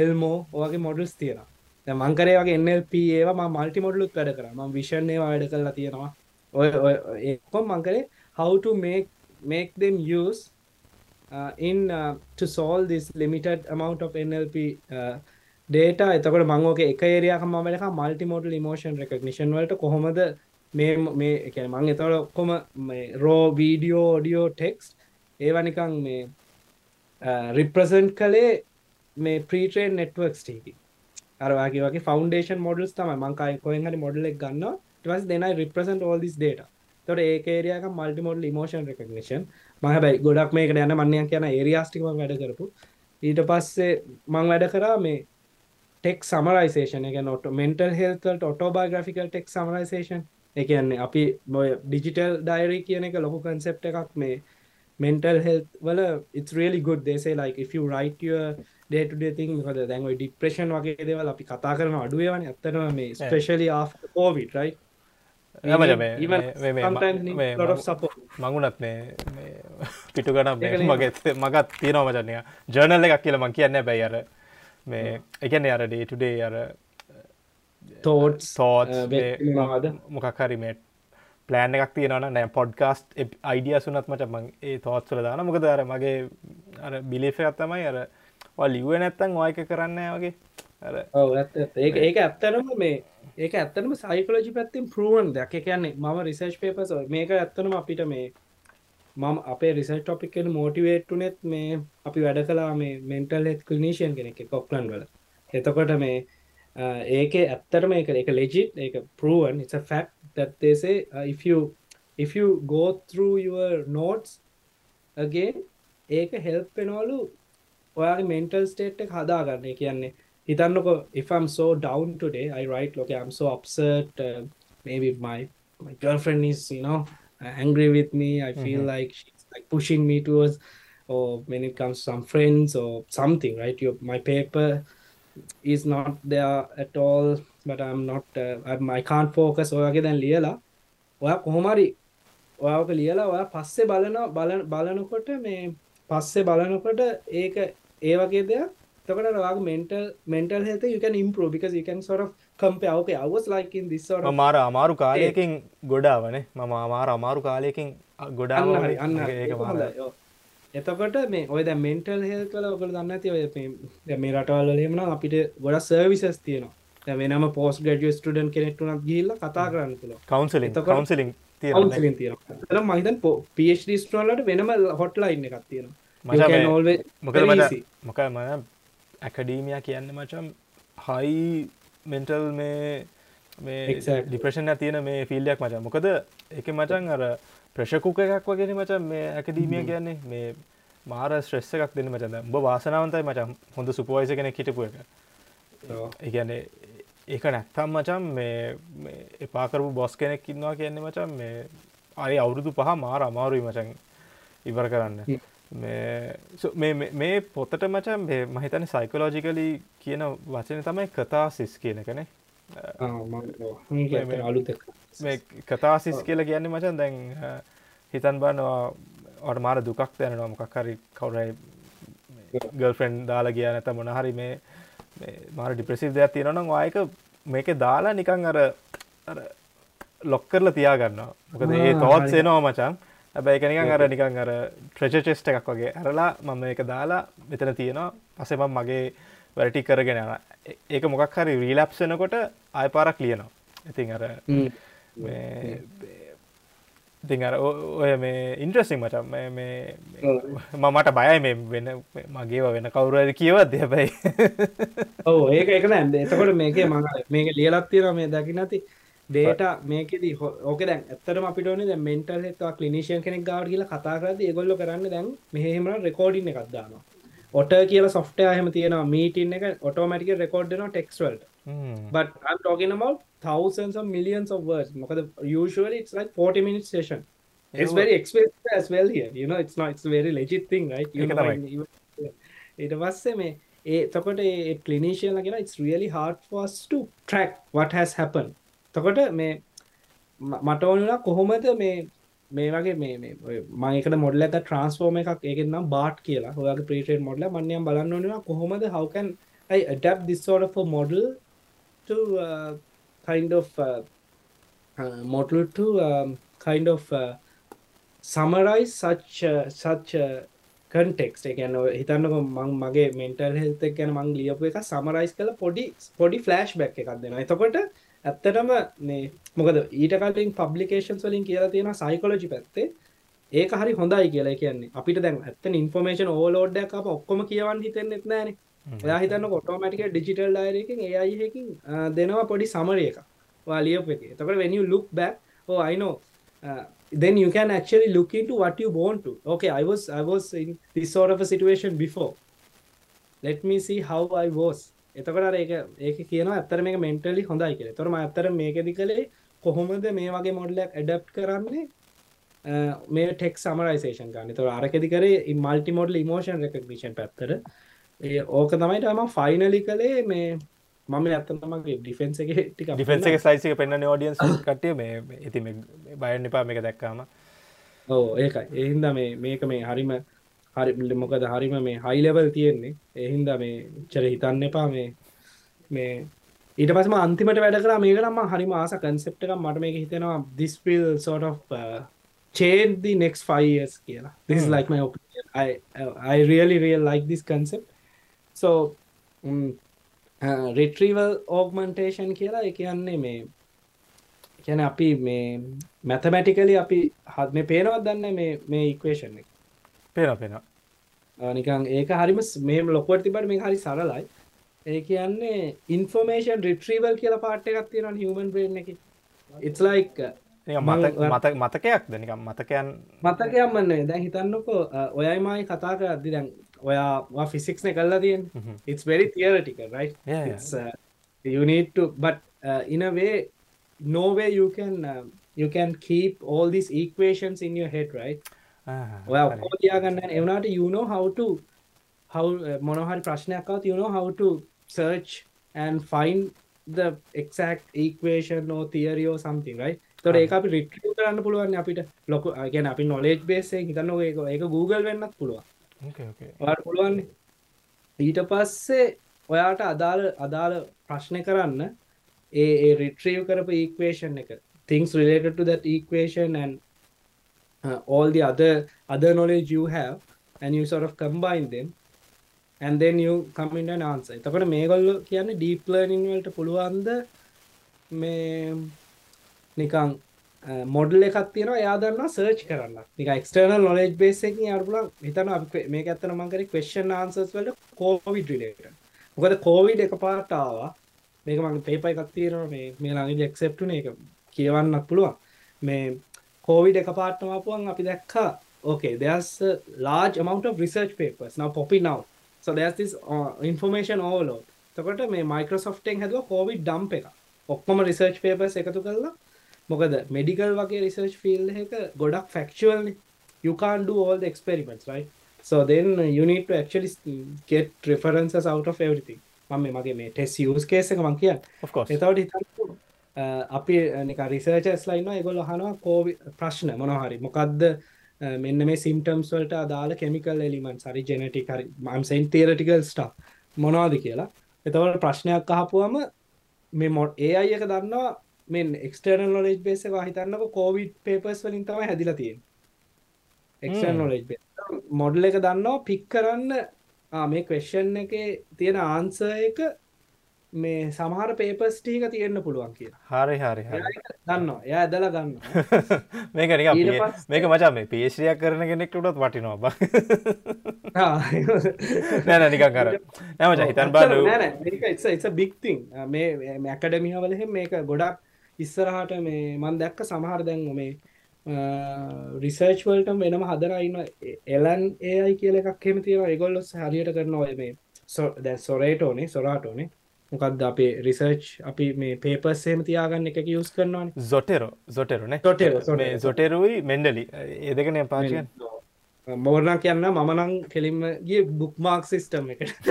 Elmo ඔයගේ මොඩල්ස් තියෙනවා. දැන් මං කරේ වගේ NLP ඒවා මම මල්ටි මොඩලුත් වැඩ කරා. මම vision ඒවා වැඩ කරලා තියෙනවා. ඔය ඔය ඒකම මං කරේ how to make make them use uh, in uh, to solve this limited amount of NLP uh, data. එතකොට මං ඕක එක ඒරියාවක මම වැඩ කරා. multimodal emotion recognition වලට කොහොමද මේ මේ ඒ කියන්නේ මං එතකොට ඔක්කොම මේ raw video audio text ඒවා නිකන් මේ represent කළේ මේ pre-trained networks ටිකකින් අර වගේ වගේ foundation models තමයි. මං කයි කොහෙන් හරි model එක ගන්නවා. ඊට පස්සේ then I represent all this data. එතකොට ඒක ඒරියා එක multimodal emotion recognition. මම හැබැයි ගොඩක් මේකට යන මන්නයක් කියන ඒරියාස් ටික මම වැඩ කරපු. ඊට පස්සේ මං වැඩ කරා මේ ටෙක් සමරයිසේෂන් එක නොට මෙන්ටල් හෙල්තල්ට ඔටෝබයිග්‍රෆිකල් ටෙක් සමරයිසේෂන් එකන්නේ අපි බොය ඩිජිටල් ඩයිරී කියන එක ලොකු කන්සෙප් එකක් මේ mental health වල good. They say like if you write your day to day thing මොකද දැන් ඔය depression වගේ දේවල් අපි කතා කරන අඩු ඒවානේ ඇත්තටම මේ especially after covid right? Need- මේ පිටු ගන ඒක නේ. මගේ මගත් තියෙනවා මචන්නය ජර්නල් එකක් කියල මං කියන්න බැයි අර මේ එකන අර ඩේටුඩේ අර thoughts තෝත් uh, මොකක් හරි මේ ප්ලෑන් එකක් තියෙනවන නෑ පොඩ්කාස්ට් අයිඩිය සුනත් මට මං ඒ තෝත්සල දාන මොකද අර මගේ අර බිලිෆ ඇත්තමයි අර ලිුව නැත්තන් වායක කරන්න වගේ. ඇත්ත. ඒක ඇත්තනම මේ ඒක ඇත්තනම සයිකලෝජි පැත්තින් පරුවන් දෙයක්. ඒ කියන්නේ මම රිසර්ච් පේපස් මේක ඇත්තනම අපිට මේ මම අපේ රිසර්් ටොපික් එන මෝටිවේට්ටුනෙත් මේ අපි වැඩ කලා මේ මෙන්ටල් හෙත් කලිනේෂන් කෙනෙක් කොක්ලන් වල එතකොට මේ uh, ඒක ඇත්තටම එක එක ලෙජිට් ඒක පරුවන් it's a fact that they say uh, if you if you go through your notes again ඒක හෙල්ප් වෙනවලු ඔයාගේ මෙන්ටල් ස්ටේට් එක හදාගන්න. ඒ කියන්නේ හිතන්නකො if I'm so down today I write okay I'm so upset uh, maybe my my girlfriend is you know angry with me. I feel like she's like pushing me towards or when it comes to some friends or something right? Your my paper is not there at all but I'm not uh, I'm, I can't focus. ඔයාගේ දැන් ලියලා ඔයා කොහොමරි ඔයාක ලියලා ඔයා පස්සේ බලන බල බලනකොට මේ පස්සේ බලනකොට ඒක ඒ වගේ දෙයක්. තකට රවාග mental mental health you can improve because you can sort of this sort of මාර අමාරු කාලයකින් ගොඩාවනේ මම අමාර අමාරු කාලයකින් ගොඩාව අන්න. එතකොට මේ ඔය දැන් මෙන්ටල් හෙල්ත් වල ඔයගොල්ලෝ දන්නේ නැති ඔය මේ දැන් මේ රටවල් වල එහෙම නම් අපිට ගොඩක් සර්විසස් තියෙනවා. වෙනම පෝස්ට් ග්‍රැජුවේට් ස්ටුඩන්ට් කෙනෙක්ට උනත් ගිහිල්ලා කතා කරන්න. කවන්සලින් එතකොට- කවන්සලින් මම හිතන්නේ පො- ස්ටුඩන්ට් වලට වෙනම හොට්ලයින් එකක් තියෙනවා. මොකද. මොක ම ඇකඩීමිය කියන්න මචම් හයි මෙන්ටල් මේ මේ. ඩිප්‍රේෂන් තියෙන මේ ෆිල්ඩයක් මචන් මොකද එක මචන් අර ප්‍රශකුක එකක් වගෙන මචන් මේ ඇකඩීමිය කියන්නේ. මේ මාර ශ්‍රෙස්ස එකක් දෙන්න මචන්ද උඹ වාසනාවන්තයි මචන් හොඳ සුපවයිස කෙනෙක් හිටපු එක. ඒගැන්නේ ඒක නැත්තම් මචන් මේ එපාකරපු බොස් කෙනෙක් ඉන්නවා කියන්නේ මචන් මේ අයි අවුරුදු පහ මාර අමාරුයි මචන් ඉවර කරන්න. මේ පොතට මචන් මහිතන සයිකලෝජිකලි කියන වචන තමයි කතාසිස් කියන කනේ කතාසිස් කියලා කියන්නේ මචන් දැන් හිතන් බන්නවා ඔට මාර දුකක් දැනවා මොකක් හරි කවුරයි ගල්ෆෙන්් දාලා කිය නැත මොනහරි මේ මේ මාර ඩිප්‍රසිව් දෙයක් තියෙනනම් වායක මේක දාලා නිකං අර ලොක් කරලා තියාගන්නවා. මොකද ඒ හරි. සේනවා මචන් හැබැයි එක නිකං අර නිකං අර ට්‍රෙච චෙස්ට එකක් වගේ ඇරලා මම එක දාලා මෙතන තියෙනවා. පසෙම මගේ වැරටි කරගෙන ඒක මොකක් හරි රීලප්සනකොට ආය පාරක් ලියනවා. ඉතින් අර ඉතින් අර ඔය මේ ඉන්ට්‍රසිං මචන් මේ- මේ මේ- මමට බයයි මේ වෙන මගේව වෙන කවුරද කියවත් හැබැයි. ඔව ඒක එක නැන්ද එතකොට මේක මඟ මේක ලියලත් තියෙන මේ දකි නැති ඩේට මේකෙද ඕක දැන් ඇතරම අපිටන දැ මෙන්ටල් හෙත්වා කලිනිශයන් කෙනෙක් ගාඩ කියලා කතා කරද ඒගොල්ල කරන්න දැන් මෙහෙම රෙකෝඩින්න එකක් දානවා. ඔට කියල සොෆ්ටය හම තියෙන මීටන් එක ඔටෝමටික රෙකෝඩ්න ටෙක්ස්වල්ට thousands of millions of words. because usually it's like 40 minute session. it's very expensive as well here. You know it's not it's very legit thing right? You know, ඊට පස්සේ මේ ඒ තකොට කලිනිශයන් ලගෙන it's really hard for us to track what has happened තකොට මේ ම- මට ඕනලා කොහොමද මේ මේ වගේ මේ මේ ඔය මං එකට මොඩල එක ට්‍රන්ස්ෆෝර්ම එකක් ඒකනම් බාට් කියලා ඔයාගේ ප්‍රීටේන් මොඩල මන්යම් බලන්න ඕනවා කොහොමද හවකන් I adapt this sort of a model to uh, kind of uh, uh, model to um, kind of uh, summarize such uh, such uh, context. එකන හිතන්නක මං මගේ මෙන්ටල් හෙල්ත ගැන මං ලියපු එක සමරයිස් කළ පොඩි පොඩි ෆලස්් බැක් එකක් දෙෙන එතකොට ඇත්තටම මේ මොකද ඊට කලින් පබ්ලිකේෂන් වලින් කියලා තියෙන සයිකොලජි පැත්තේ. ඒක හරි හොඳයි කියලා කියන්නේ. අපිට දැන් ඇත්තන ඉන්ෆර්මේෂන් ඕලෝඩ්ඩක් අප ඔක්කොම කියවන් හිතෙන් එත්නෑන එයා හිතන්න කොටෝමටික ඩිජිටල් ඩයිරකින් ඒයිහකින් දෙනවා පොඩි සමරය එක. වාලියප එක තකට back oh I know uh, then you can actually look into what you want to. Okay I was I was in this sort of a situation before. Let me see how I was එතකට ඒක ඒක කියන ඇත්තර මේක මෙන්ටලි හොඳයි කියල. තොරම ඇත්තර මේකෙදි කළේ කොහොමද මේ වගේ මොඩලක් ඇඩප් කරන්නේ? මේ ටෙක් සමරයිසේෂන් ගන්න තොර අරකෙදි කරේ මල්ටි මොඩල් ඉමෝෂන් රෙකක්නිෂන් පැත්තර ඕක තමයි තම ෆයිනලි කළේ මේ මම ඇත්තමගේ ඩිෆෙන්න්ස එක ටික ඩිෆෙන්ස එක සයිසික පෙන්න්න ෝඩියන්ස් කටිය මේ ඉති බයන් නිපා මේක දැක්කාම. ඕ ඒකයි. එහින්ද මේ මේක මේ හරිම හරි මොකද හරිම මේ හයිලෙවල් තියෙන්නේ. එහින්ද මේ චර හිතන්න එපා. මේ මේ ඊට පසම අන්තිමට වැඩ කර මේකටම හරිම ආස කන්සෙප්ට එකක්. මට මේක හිතෙනවා දිස්පිල් Saw two change the next five years කියලා. This is Hmm. like my opinion. I, I really really like this concept. So um, uh, retrieval augmentation කියලා ඒ කියන්නේ මේ කියන අපි මේ මැතමැටිකලි අපි හත් මේ පේනවත් දන්න මේ මේ ඉක්වේෂන් එක පේන පෙන නිකන් ඒක හරිම ස්- මේ ලොකොට තිබට මේ හරි සරලයි. ඒ කියන්නේ ඉන්ෆෝමේෂන් රිට්‍රීවල් කියලා පාට් එකක් තියෙන හිවමන් බ්‍රේන් එක. Uh, මත මතකයක් දෙනිකම් මතකයන් මතකයක් මන්නේ දැන් හිතන්නකෝ අ, ඔයයි මයි කතා කරදදි දැන් ඔයා ෆිසික්ස්න කල්ලා තියෙන් uh, uh, in a way no way you can uh, you can keep all these equations in your head right ඔය ඔක්කොම තියාගන්න එවනාට to how uh, මොනහරි know how to search and find the exact equation or theory or something right? තොර ඒ අපි රිට්‍රිය කරන්න පුළුවන් අපිට. ලොක ගැන අපි නොලේජ් බේසේ හිතන්න ඒක ඒක Google වෙන්නත් පුළුවන්. පුළුවන් ඊට පස්සේ ඔයාට අදාළ අදාළ ප්‍රශ්නය කරන්න ඒ රිට්‍රීව් කරපු equation එක. things related to that equation and Uh, all the other other knowledge you have and you sort of combine them and then you come in an answer. එතකොට මේගොල්ල කියන්නේ deep learning වලට පුළුවන්ද මේ නිකං මොඩල් uh, එකක් තියෙන යාදන්න සර්ච් කරන්න. නික එක්ටර්නල් නොලෙජ් බේසකින් අරපුල හිතන අපි මේ ඇත්තන මංකර කවේෂන් ආන්සස් වලට කෝවිඩ් රිලේට මොකද කෝවිඩ් එක පාටාවා මේක මගේ පේපයි එකක් තියෙනවා මේ මේ ළඟදි accept වුණේ ඒක කියවන්නත් පුළුවන්. මේ කෝවිඩ් එක පාට්ටමාපුුවන් අපි දැක්කා okay there's a large amount of research papers. Now popping now. So there's this uh, information overload. තකොට මේ මයිකෝසොෆ්ටෙන් හැදුව කෝවිඩ් ඩම්ප එක. ඔක්කොම රිසර්ච් පේපර්ස් එකතු කරලා මොකද මෙඩිකල් වගේ රිසර්ච් ෆිල් එක ගොඩක් ෆක්ෂුවල්නි you can't do all the experiments right? So then you need to actually get references out of everything. මම මේ මගේ මේ ටෙස් යස් කේස එක මං කියන්න. Of course. එතවට හිතන්න අපි නික රිසර්චස් ලයින්න එගොල හනවා කෝවි ප්‍රශ්න මොනහරි මොකක්ද මෙන්න මේ සිම්ටම්ස් වලට අදාළ කෙමිකල් එලිමන් සරි ජෙනටි හරි මම්සයින් තේරටිකල් ස්ටා මොනවාද කියලා. එතවට ප්‍රශ්නයක් අහපුුවම මේ මොඩ් ඒ අයක දන්නවා මෙන් එක්ස්ටර්නල් නොලෙජ් බේස හිතන්නක කෝවිඩ් පේපස් වලින් තම හැදිල තියෙන් එක්ෂන් නොලෙජ් මොඩල් එක දන්නවා පික් කරන්න මේ කවෙශ්ෂන් එක තියෙන ආන්ස එක මේ සමහර පේපස් ටික තියෙන්න්න පුළුවන් කිය හරි හරි දන්න එයා ඇදල ගන්න මේක නික මේක මචා මේ පේශයක් කරන කෙනෙක්ටුටත් වටිනවා බ. නෑන නිකන් කර නෑමච හිතන් බා බික්තිං මේ මැකඩමිහවලහ මේක ගොඩක් ඉස්සරහට මේ මන් දැක්ක සමහර දැන් මේ රිසර්ච් වල්ට වෙනම හදරයින්න එලන් ඒයි කියල එකක් කෙම තියෙන එගොල්ලොස් හරියට කරන ඔය මේ දැ සොරේටෝනේ සොරාටෝනේ මොකක්ද අපේ රිසර්ච් අපි මේ පේපස්සේම තියාගන්න එක යස් කරනවාන? Zotero, Zotero. සොටෙරුයි මෙන්ඩලි ඒදකන පාචයන් මෝර්ණ කියන්න මමනං කෙලින්ම ගිය බුක්මාක් සිිස්ටම් එකට.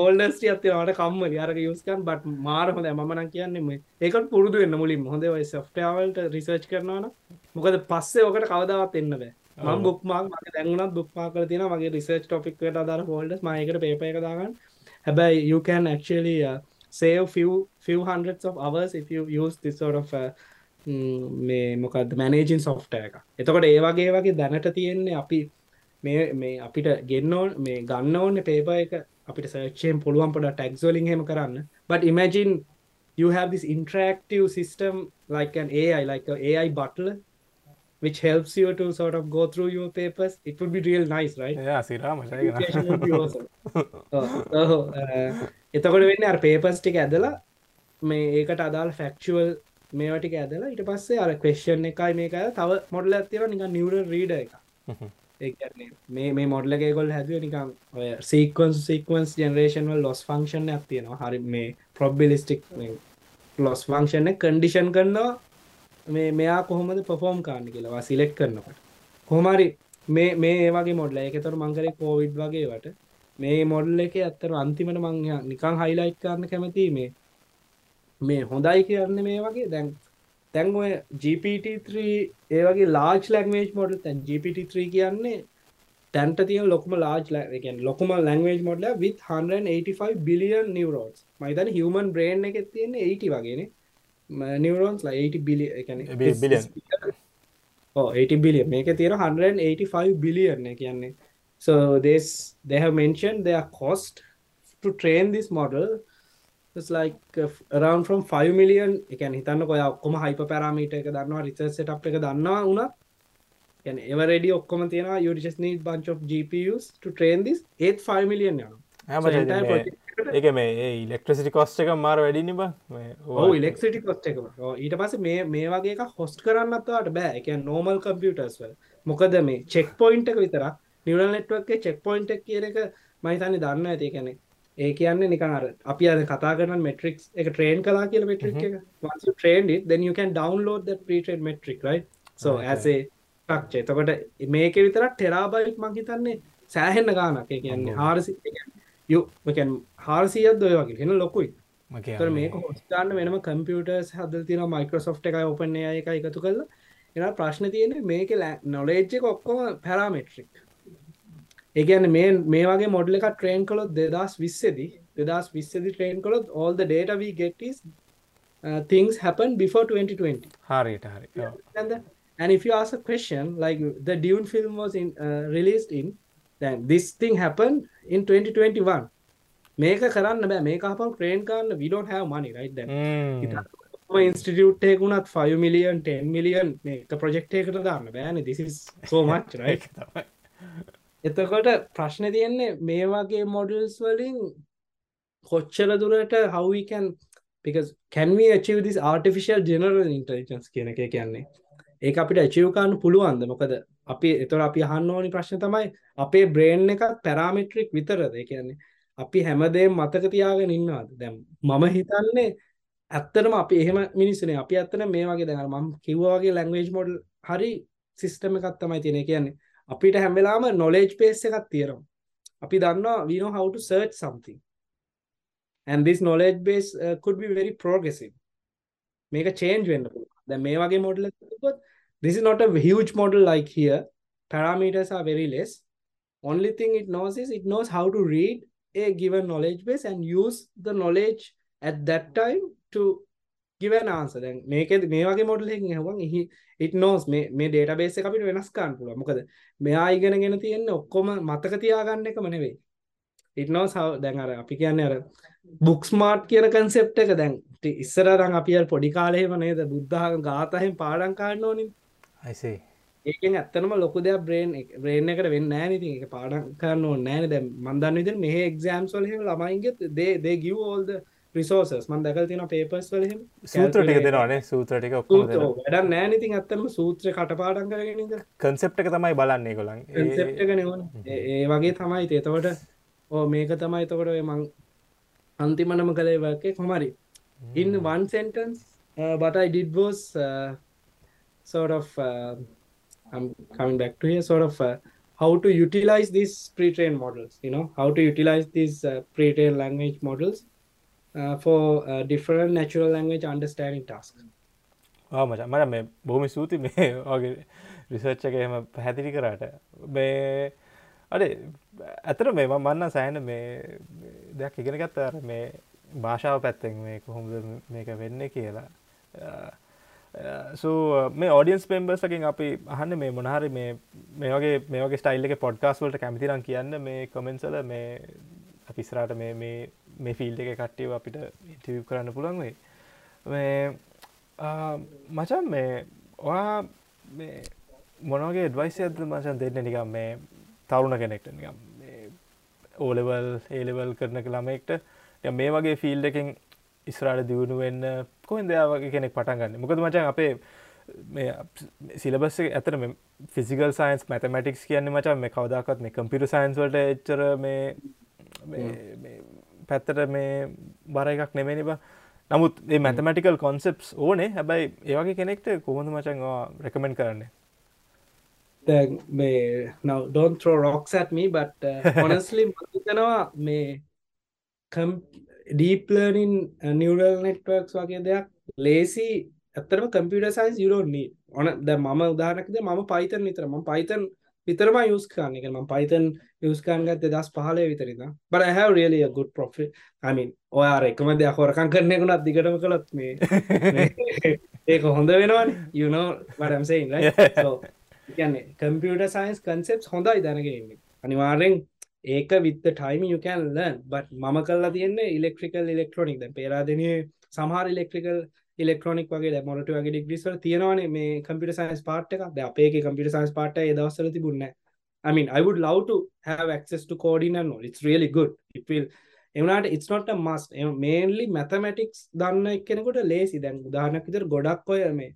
ඕල්ඩස්ටි අත්තවාට කම්ම අරක යස්කන් බට මාර හොඳ මනන් කියන්නෙම ඒකට පුරුදු වෙන්න මුලින් හොඳ වයි සෆ්ටවල්ට රිසර්ච් කරනවන මොකද පස්සේ ඕකට කවදාවත් එන්න බෑ. මම බුක්මාක් මගේ දැන්ුණත් බුක්මා කර තින මගේ රිසර්ච් ටොපික්ට අදාර හෝල්ඩස් මයකට පේප එක දාගන්න හැබැයි you can actually uh, save few few hundreds of hours if you use this sort of uh, mm, මේ මොකක්ද මැනේජින් සොෆ්ට එක. එතකොට ඒ වගේ වගේ දැනට තියෙන්නේ අපි මේ මේ අපිට ගෙන්නෝන් මේ ගන්න ඕන්න පේප එක අපිට සර්චයෙන් පුළුවන් පොඩ ටැක්ස්ෝලින් හෙම කරන්න. But imagine you have this interactive system like an AI like a AI butler which helps you to sort of go through your papers it would be real nice right? එයා සිරා මචයි Education would be awesome. ඔව්, ඔව්, අ, එතකොට වෙන්න අර පේපස් ටික ඇදලා මේ ඒකට අදාල් ෆැක්චුවල් මේවටික ඇදලා ඉට පස්සේ අර කේෂන් එකයි මේක තව මොඩල ඇතිව නික නිවර රීඩ එක මේ මේ මොඩලගේ ගොල් හැදුව නිකම් සීකන්ස් සීකවන්ස් ජනරේෂන්වල් ලොස් ෆංක්ෂන් ඇතියෙනවා හරි මේ ප්‍රොබ්බිලිස්ටික් ලොස් ෆංක්ෂන කන්ඩිෂන් කරනවා මේ මෙයා කොහොමද පොෆෝම් කාන්න කියලවා සිලෙක්් කරනකට. කොහමරි මේ මේ ඒවගේ මොඩල එකතර මංකරේ කෝවිඩ් වගේවට මේ මොඩල් එක ඇත්තර අන්තිමට මං නිකං හයිලයිට් කරන්න කැමති මේ. මේ හොඳයි කියන්න මේ වගේ. දැන් තැන් ඔය GPT3 ඒ වගේ ලාජ් ලැංවේජ් මොඩල් තැන් GPT3 කියන්නේ තැන්ට තිය ලොකම ලාජ් ලැකෙන් ලොකම language model with 185 billion neurons මයිතන human brain එක තියෙන්නේ 80 වගේන නිවරෝන්ස් 80 බිලි billion. 80 බිලියන් මේක තියෙන 185 බිලියන් කියන්නේ so this they have mentioned their cost to train this model it's like uh, f- around from 5 million එකන් හිතන්න කොය ඔක්කොම හයිප පැරමීට එක දන්නවා රිසර්ච් සෙටප් එක දන්නවා වුණත් يعني එවරෙඩි ඔක්කොම තියෙනවා you just need bunch of GPUs to train this ඒත් 5 million යනවා So ඒක මේ ඉලෙක්ට්‍රසිටි කොස්ට එක මාර වැඩිනි බ. ඉලෙක්ට්‍රිසිටි කොස්ට් එක ඊට පස්සේ මේ මේ වගේ එක හොස්ට් කරන්නත් ඔයාලට බෑ. කියන්නේ නෝමල් කම්පියුටර්ස් වල. මොකද මේ චෙක් පොයින්ට් එක විතරක් නියුරල් නෙට්වර්ක් එකේ චෙක් පොයින්ට් එක කියන එක මම හිතන්නේ දන්නවා ඇති කියන්නේ ඒ කියන්නේ නිකන් අර අපි අද කතා කරන මෙට්‍රික්ස් එක ට්‍රේන් කළා කියලා මෙට්‍රික් එක. download that pre-trained metric right? So Okay. as a structure. එතකොට මේකේ විතරක් ටෙරාබයිට් මං හිතන්නේ සෑහෙන්න ගානක් කියන්නේ අම්මෝ. 400 ඒ කියන්නේ you ඒ කියන්නේ 400ක් ඔය වගේ එන ලොකුයි තර මේක හොස්ටාන්න වෙනම කම්පියටර්ස් හදල් තින මයිකෝසොෆ් එක ඔපන එක එකතු කල්ල එන ප්‍රශ්න තියෙන මේක නොලේජ්ජ ඔක්කොම පැරාමෙට්‍රික් ඒගැන මේ මේ වගේ මොඩල එක ට්‍රේන් කළොත් දෙදස් විස්සදි දෙදස් විස්සදි ට්‍රේන් කළොත් all the data we get is uh, things happen before 2020 හරියට හරි and if you ask a question like the Dune film was in uh, released in then this thing happened in 2021 මේක කරන්න බෑ. මේක අප ට්‍රේන් කරන්න. We don't have money right then. Institute එකකුණත් 5 million 10 million මේක ප්‍රජෙක්් එකට දාන්න බෑන. This සෝමච් රයි ඒක තමයි. එතකොට ප්‍රශ්න තියෙන්නේ මේ වගේ මොඩල්ස් වලින් කොච්චර දුරට how we can because can we achieve this artificial general intelligence කියන එක කියන්නේ? ඒක අපිට achieve කරන්න පුළුවන්ද? මොකද අපි එතකොට අපි අහන්න ඕනි ප්‍රශ්න තමයි අපේ brain එකක් parametric විතරද? ඒ කියන්නේ අපි හැමදේම මතක තියාගෙන ඉන්නවද? දැන් මම හිතන්නේ ඇත්තටම අපි එහෙම මිනිස්සුනේ අපි ඇත්තට මේ වගේ දැන් අර මම කිව්වා වගේ language model හරි සිස්ටම් එකක් තමයි තියෙන්නේ. කියන්නේ අපිට හැම වෙලාවම knowledge base එකක් තියෙනවා. අපි දන්නවා we know how to search something. And this knowledge base uh, could be very progressive. මේක change වෙන්න පුළුවන්. දැන් මේ වගේ model එකක් තිබ්බොත් this is not a huge model like here. Parameters are very less. Only thing it knows is it knows how to read a given knowledge base and use the knowledge at that time to give an answer. දැන් මේකෙදි මේ වගේ මොඩල් එකකින් අහුවන් එහි it knows මේ මේ database එක අපිට වෙනස් කරන්න පුළුවන්. මොකද මෙයා ඉගෙනගෙන තියෙන්නේ ඔක්කොම මතක තියාගන්න එකම නෙවෙයි. It knows how දැන් අර අපි කියන්නේ අර book smart කියන concept එක දැන් ඉස්සර නම් අපි අර පොඩි කාලේ එහෙම නේද? බුද්ධඝම ගාතහෙන් පාඩම් ගන්න ඕනේ See. ඒකෙන් ඇත්තනම ලොකු දෙයක් බ්‍රේන් බ්‍රේන් එකට වෙන්නේ නේ. ඉතින් ඒක පාඩම් කරන්න ඕනේ නැහැ නේ. දැන් මම දන්න විදිහට මෙහි එක්සෑම්ස් වල එහෙම ළමයින්ගේ they they give all the resources. මම දැකලා තියෙනවා papers වල එහෙම සූත්‍ර ටික දෙනවානේ. සූත්‍ර ටික ඔක්කොම ඔව්, වැඩක් නැහැ නේ. ඉතින් ඇත්තනම සූත්‍ර කටපාඩම් කරගෙන ඉඳලා. කන්සෙප්ට එක තමයි බලන්නේ ගොලන් කන්සෙප්ට් එක නෙවනේ ඒ වගේ තමයි. ඉතින් එතකොට ඕ මේක තමයි. එතකොට ඔය මං අන්තිමනම කළේ work එක. කොහොම හරි. in one sentence uh, what I did was uh, sort of uh, I'm coming back to here sort of uh, how to utilize these pre-trained models you know how to utilize these uh, pre-trained language models uh, for uh, different natural language understanding tasks. මච. මට මේ බොහොම සූති මේ වගේ රිසර්ච් එක එහෙම පැහැදිලි කරාට. මේ අඩේ ඇතර මේ මම මන්න සෑන මේ දෙයක් ඉගෙන ගත්ත. අර මේ භාෂාව පැත්තෙන් මේ කොහොමද මේක වෙන්න කියලා. සෝ uh, මේ ඔඩියන්ස් පෙම්බර්සකින් අපි අහන්න මේ මොනහරි මේ මේ වගේ මේ වගේ ස්ටයිල් එක පොඩ්කාස් වලට කැමතිරන් කියන්න මේ කොමෙන්සල මේ අපිස්රාට මේ මේ මේ ෆිල්ඩ එක කට්ටියව අපිට ඉටව් කරන්න පුළන් වෙයි. මේ uh, මචන් මේ ඔයා මේ මොනගේ ඩවයිස ඇද මචන් දෙන්න නිකම් මේ තරුණ කෙනෙක්ට නිකම් ඕලෙවල් ඒලෙවල් කරන ළමෙක්ට මේ වගේ ෆිල්ඩ එකෙන් ඉස්රාට දියුණු වෙන්න කොහෙන් දෙයාවගේ කෙනෙක් පටන් ගන්න. මොකද මචන් අපේ මේ සිලබස් ඇතර ෆිසිකල් සයින්ස් මැතමටික්ස් කියන්න මචන් මේ කවදක්ත් මේ කම්පිට සයින්ස් වලට එච්චර මේ පැත්තට මේ බර එකක් නෙමෙනි බ. නමුත් ඒ මැතමටිකල් කොන්සෙප්ස් ඕනේ. හැබැයි ඒවගේ කෙනෙක්ට කොහොඳ මචන් රැකමෙන්් කරන්නේ? දැන් මේ at me but uh, honestly මම හිතනවා මේ ඩීප් ලර්නින් නිවරල් නෙට්වර්ක්ස් වගේ දෙයක් ලේසි ඇත්තරම computer science you don't need ඕන දැන් මම උදාහරණයක් මම Python විතරම යූස් කරන්නේ. කියන්නේ මම Python යූස් කරන් ගත්තේ 2015 විතර ඉඳන්. but I have really a good profit. I mean ඔය එකම දෙයක් හොරකම් කරන එක උනත් දිගටම කළොත් මේ ඒක හොඳ වෙනවනේ. you know what I'm saying right? so කියන්නේ කම්පියුටර් සයින්ස් කන්සෙප්ට්ස් හොඳයි දැනගෙන ඉන්නේ. අනිවාර්යෙන් ඒක with the time you can learn but මම කරලා තියෙන්නේ electrical electronic. දැන් පේරාදෙනියේ සමහර electrical ඉලෙක්ට්‍රොනික් වගේ දැන් මොනට වගේ ඩිග්‍රීස් වල තියෙනවානේ මේ කම්පියුටර් සයන්ස් පාර්ට් එකක්. දැන් අපේ එකේ කම්පියුටර් සයන්ස් පාර්ට් එක ඒ දවස්වල තිබුණේ නැහැ. I mean I would love to have access to coding and all. It's really good. It will එවනාට it's not a must. mainly mathematics දන්න එක්කෙනෙකුට ලේසි දැන් උදාහරණයක් විදිහට ගොඩක් ඔය මේ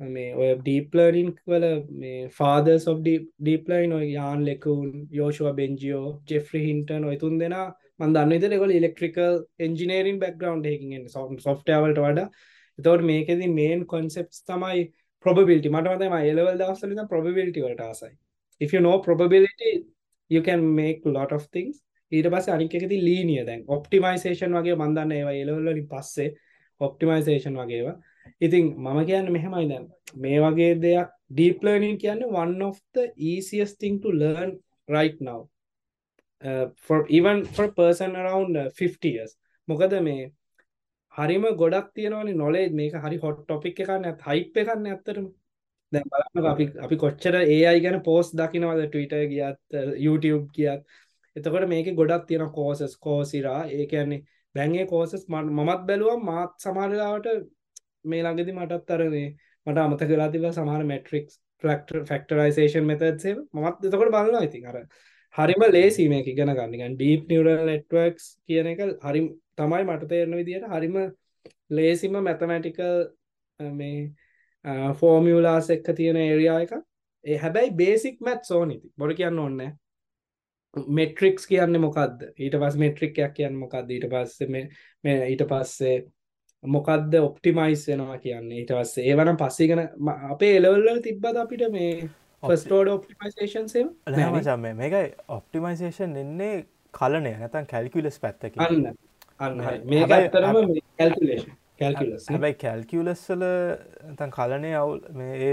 මේ ඔය ඩීප් ලර්නින් වල මේ ෆාදර්ස් ඔෆ් ඩීප් ලර්නින් ඔය යාන් ලෙකුන් යෝෂුවා බෙන්ජියෝ ජෙෆ්රි හින්ටන් ඔය තුන් දෙනා මන් දන්න විදිහට ඒගොල්ලෝ ඉලෙක්ට්‍රිකල් එන්ජිනියරින් බෑග්ග්‍රවුන්ඩ් එකකින් එන්නේ. සොෆ්ට්වෙයාර් වලට වඩා. එතකොට මේකෙදි මේන් කොන්සෙප්ට්ස් තමයි probability. මට මතකයි මම A level දවස්වල ඉඳන් probability වලට ආසයි. If you know probability you can make lot of things. ඊට පස්සේ අනික් එකදී linear දැන්. optimization වගේ මම දන්න ඒවා A level වලින් පස්සේ optimization වගේ ඒවා ඉතින් මම කියන්න මෙහෙමයි දැන්. මේ වගේ දෙයක් deep learning කියන්නේ one of the easiest thing to learn right now. Uh, for even for person around uh, 50 years. මොකද මේ හරිම ගොඩක් තියෙනවනේ knowledge. මේක හරි hot topic එකක් නේත් hype එකක් නේ ඇත්තටම. දැන් බලන්න අපි අපි කොච්චර AI ගැන post දකින්නවද Twitter ගියත් uh, YouTube ගියත්. එතකොට මේකේ ගොඩක් තියෙන courses. Coursera ඒ කියන්නේ දැන් ඒ courses මමත් බැලුවා මාත් සමහර වෙලාවට මේ ළඟදි මටත් අරනේ මට අමතක වෙලා තිබ්බා සමහර මැට්‍රික්ස් ෆැක්ටරයිසේෂන් මෙතඩ්ස් ඒවා මමත් එතකොට බලනවා ඉතින් අර හරිම ලේසි මේක ඉගෙන ගන්න. ඩීප් නිවරල් නෙට්වර්ක්ස් කියන එක හරි තමයි මට තේරෙන විදිහට හරිම ලේසිම මැතමැටිකල් මේ ෆෝමියලාස් එක්ක තියෙන ඒරියා එක. ඒ හැබැයි බේසික් මැත් සෝනිති බොඩ කියන්න ඔන්න මෙට්‍රික්ස් කියන්න මොකක්ද ඊට පස් මෙට්‍රික්යක් කියන්න මොකක්ද ඊට පස්සේ මේ ඊට පස්සේ මොකක්ද ඔප්ටිමයිස් වෙනවා කියන්නේ? ඊට පස්සේ ඒවනම් පස්සේගෙන අපේ එලවල්ල තිබ්බද අපිට මේ ෆස්ටෝඩ ඔප්ටිමයිසේෂන් නෑමචම මේකයි ඔප්ටිමයිසේෂන් එන්නේ කලනය නැතන් කැල්කුලස් පැත්තක අන්න අන්න මේ කැල්කුලේෂන් හැබැයි කැල්කියලස්සල තන් කලනය අවුල් මේ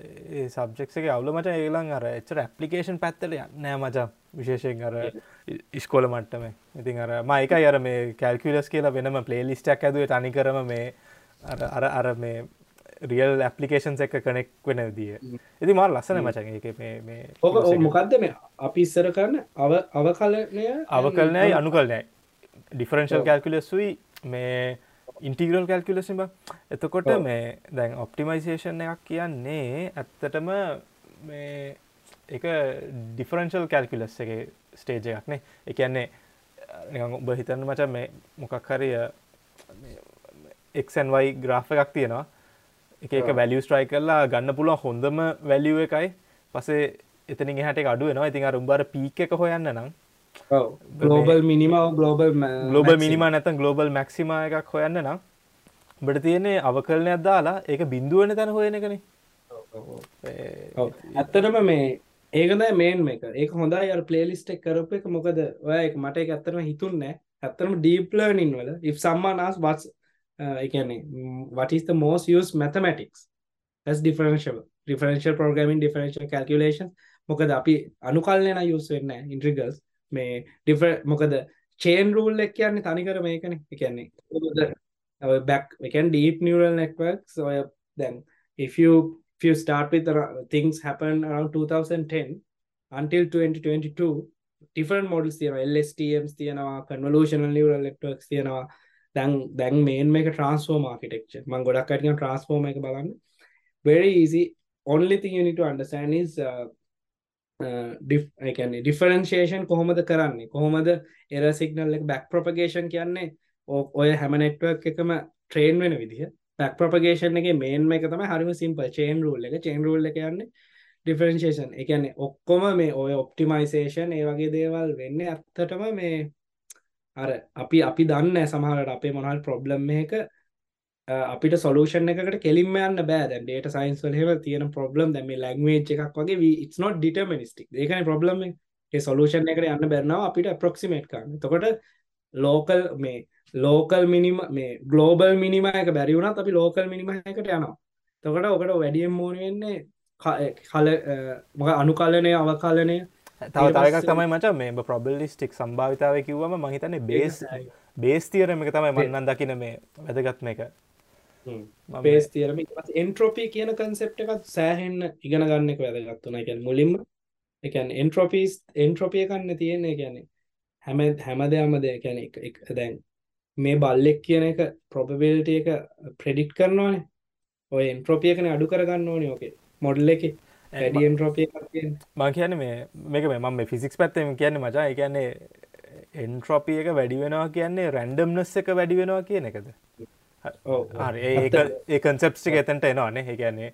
ඒ සබ්ෙක්ක අවුල මට ඒලන් අර එච්චර ඇපලිකේෂන් පැත්තල නෑ මචා විශේෂයෙන් අර ඉස්කෝල මට්ටම. ඉතින් අර මයිකයි අර මේ කැල්කිලස් කියලා වෙනම පලේලිස්ටක් ඇදුව තනි කරම මේ අර අර මේ රියල් ඇපලිකේෂන් එක කනෙක් වෙන දිය ඉති මල් ලස්සන මචන් එක මේ ඕක මොකක්ද මේ අපි ඉස්සර කරන්න අව අව කලනය අව කලනයයි අනු කලනෑ ඩිෆරන්ශල් කැල්කුලස්වී මේ ඉන්ටිගරල් කැල්කුලසිම එතකොට මේ දැන් ඔප්ටිමයිසේෂන් එකක් කියන්නේ ඇත්තටම මේ එක ඩිෆරන්ශල් කැල්කුලස් එක ස්ටේජ එකක්නේ එකන්නේ ඔබ හිතන්න මච මේ මොකක් හරිය එක්සන්වයි ග්‍රාෆ එකක් තියෙනවා. එක එක වැලිය ස්ට්‍රයි කරලා ගන්න පුළුවන් හොඳම වැලිුව එකයි. පසේ එතනින් එහට අඩුවෙනවා ඉතින් අර උඹර පීක් එක හොයන්න නම් global minima global global minima නැතන් global maxima එකක් හොයන්න නම් බට තියන්නේ අවකරණයක් දාලා ඒක බින්දුවන තැන හොයන කන ඇත්තටම මේ ඒකද මේන් එක. ඒක හොඳයි අ පලේලිස්ට එක් කරප එක. මොකද ඔය මට එක ඇත්තරම හිතුන්න ඇත්තරම ඩීප්ලර්නින් වල if සම්මානස් වස් එකන්නේ the most used mathematics? As differential differential programming differential calculation මොකද අපි අනුකල්නය යුස් වෙන්න ඉන්ට්‍රිගල්ස් මේ ඩිෆ මොකද චේන් රූල් එක් කියන්නේ තනිකර මේකන. එකන්නේ back we can deep neural networks so uh, then if you if you start with uh, things happen around 2010 until 2022 different models තියෙනවා. LSTMs තියෙනවා convolutional neural networks තියෙනවා. දැන් දැන් මේන් මේක transform architecture. මම ගොඩක් අය කියන transform එක බලන්න. Very easy. Only thing you need to understand is uh, uh, differentiation කොහොමද කරන්නේ? කොහොමද එර සිගනල් එක බැක් ප්‍රපගේෂන් කියන්නේ? ඔය හැම නෙට්වක් එකම ට්‍රේන් වෙන විදිහ. පැක් ප්‍රපගේෂන් එක මේන් එක තම හරිම සිම්පල් චේන් රූල් එක. චේන් රූල් එක යන්නේ ඩිෆරන්ශේෂන් එකන්නේ ඔක්කොම මේ ඔය ඔප්ටිමයිසේෂන් ඒ වගේ දේවල් වෙන්න ඇත්තටම මේ අර අපි අපි දන්න සමහරට අපේ මොනල් ප්‍රොබ්ලම් එක අපිට සොලූෂන් එකට කෙලින්ම යන්න බෑ. ඩේට සයින්ස් වලහෙම තියෙන ප්‍රොබ්ලම් දැම ලැංවේච් එකක් වගේ it's not ඩිටර්මිනිස්ටික් ඒකන ප්‍රොබ්ලම් ඒ සොලූෂන් එකට යන්න බැරනාව අපිට ප්‍රොක්සිමේට් කරන්න. තකොට ලෝකල් මේ ලෝකල් මිනිම මේ ගලෝබල් මිනිම එක බැරිවුණත් අපි ලෝකල් මිනිම එකට යනවා. තකට ඔකට වැඩියම් මෝන වෙන්නේ කල මොක අනුකල්ලනය අවකාලනය. තව තවක තමයි මච මේ ප්‍රබල්ලිස්ටික් සම්භාවිතාව කිව්වම මහිතන්නේ බේස් බේස් තියරම එක තමයි මන්නන් දකින මේ වැදගත්ම එක බේස් තියරම එන්ට්‍රොපී කියන කන්සෙප් එකත් සෑහෙන්න ඉගෙන ගන්න එක වැදගත්තුන එක මුලින්ම එකන් එන්ට්‍රොපීස් එන්ට්‍රොපිය කන්න තියෙන්නේ ගැන හැම හැම දෙයක්ම දෙය ගැන එක දැන් මේ බල්ලෙක් කියන එක ප්‍රොපබිලිට එක ප්‍රඩික්් කරනවානේ. ඔය එන්ට්‍රෝපියකන අඩු කරගන්න ඕනේ ඕකේ මොඩල් එක. වැඩි එන්ට්‍රෝපිය මං කියන මේ මේක මේ මම ෆිසික්ස් පැත්තම කියන්නේ මචා. එකන්නේ එන්ට්‍රොපිය එක වැඩි වෙනවා කියන්නේ රැන්ඩම්නස් එක වැඩි වෙනවා කියන එකද ඒ කන්සෙප්ටික එතැන්ට එනවානේ. ඒ කියන්නේ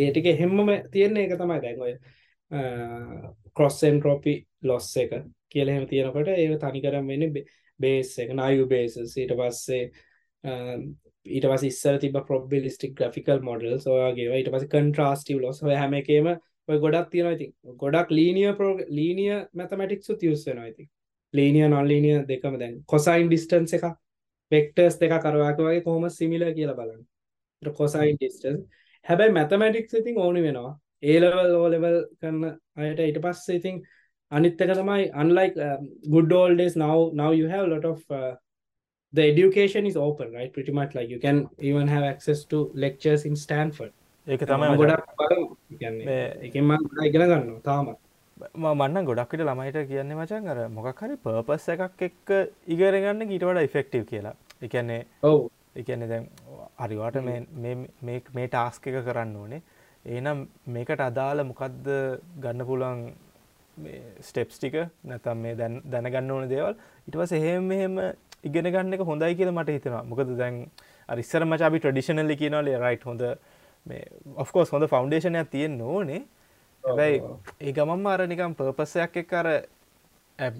ඒටික හෙම්මම තියෙන්නේ එක තමයි දැන්ඔය කොස් එන්ට්‍රෝපි ලොස් එක කියලහෙම තියෙනකට ඒ තනිකරම් වෙන්න බේස් එක නයු බේසස් ඊට පස්සේ ඊට පස් ඉස්සර තිබ ප්‍රොබිලිස්ටික් ග්‍රෆිකල් මොඩල් සොයාගේ ඊට පස කන්ට්‍රස්ටව ලොස් හැම එකේම ඔය ගොඩක් තියෙන ඉති ගොඩක් ලීනිය පෝ ලීනිය මැතමටික්සු තියස් වෙන ඉති ලීනිය නොල්ලීනිය දෙකම දැන් කොසයින් ඩිස්ටන්ස එක පෙක්ටර්ස් දෙක කරවාක වගේ කොහොම සිමිල කියල බලන්න. කොසයින් ඩිස්ටන් හැබැයි මැතමටික්ස් ඉතින් ඕනි වෙනවා. ඒලවල් ඕලෙවල් කරන්න අයට ඊට පස්සේ ඉතින් අනිත්තක තමයි unlike um, good old days now now you have a lot of uh, the education is open right? Pretty much like you can even have access to lectures in Stanford. ඒක තමයි ගොඩක් එකම ඉගෙන ගන්න තාමත් මන්න ගොඩක්ට ළමයිට කියන්නේ මචන් අර මොකක් හරි පර්පස් එකක් එක්ක ඉගරගන්න ඊට වඩ ඉෆෙක්ටව් කියලා. එකන්නේ ඔව. එකන්නේ දැන් අරිවාට මේ ටාස්ක එක කරන්න ඕනේ. ඒනම් මේකට අදාළ මොකක්ද ගන්න පුළුවන් ස්ටෙප්ස් ටික? නැතම් මේ දැන් දැනගන්න ඕන දේවල්? ඉටවස එහෙම එහෙම ඉගෙන ගන්න එක හොඳයි කියල මට හිතෙනවා. මොකද දැන් අරිස්සර මචාබි ට්‍රඩිෂනල්ලි කියනවලේ රයිට් හොඳ. මේ ඔෆකෝස් හොඳ ෆෞන්ඩේෂනයක් තියෙන් ඕනේ හැබැයි ඒ ගමම් අර නිකම් පර්පසයක් එක් අර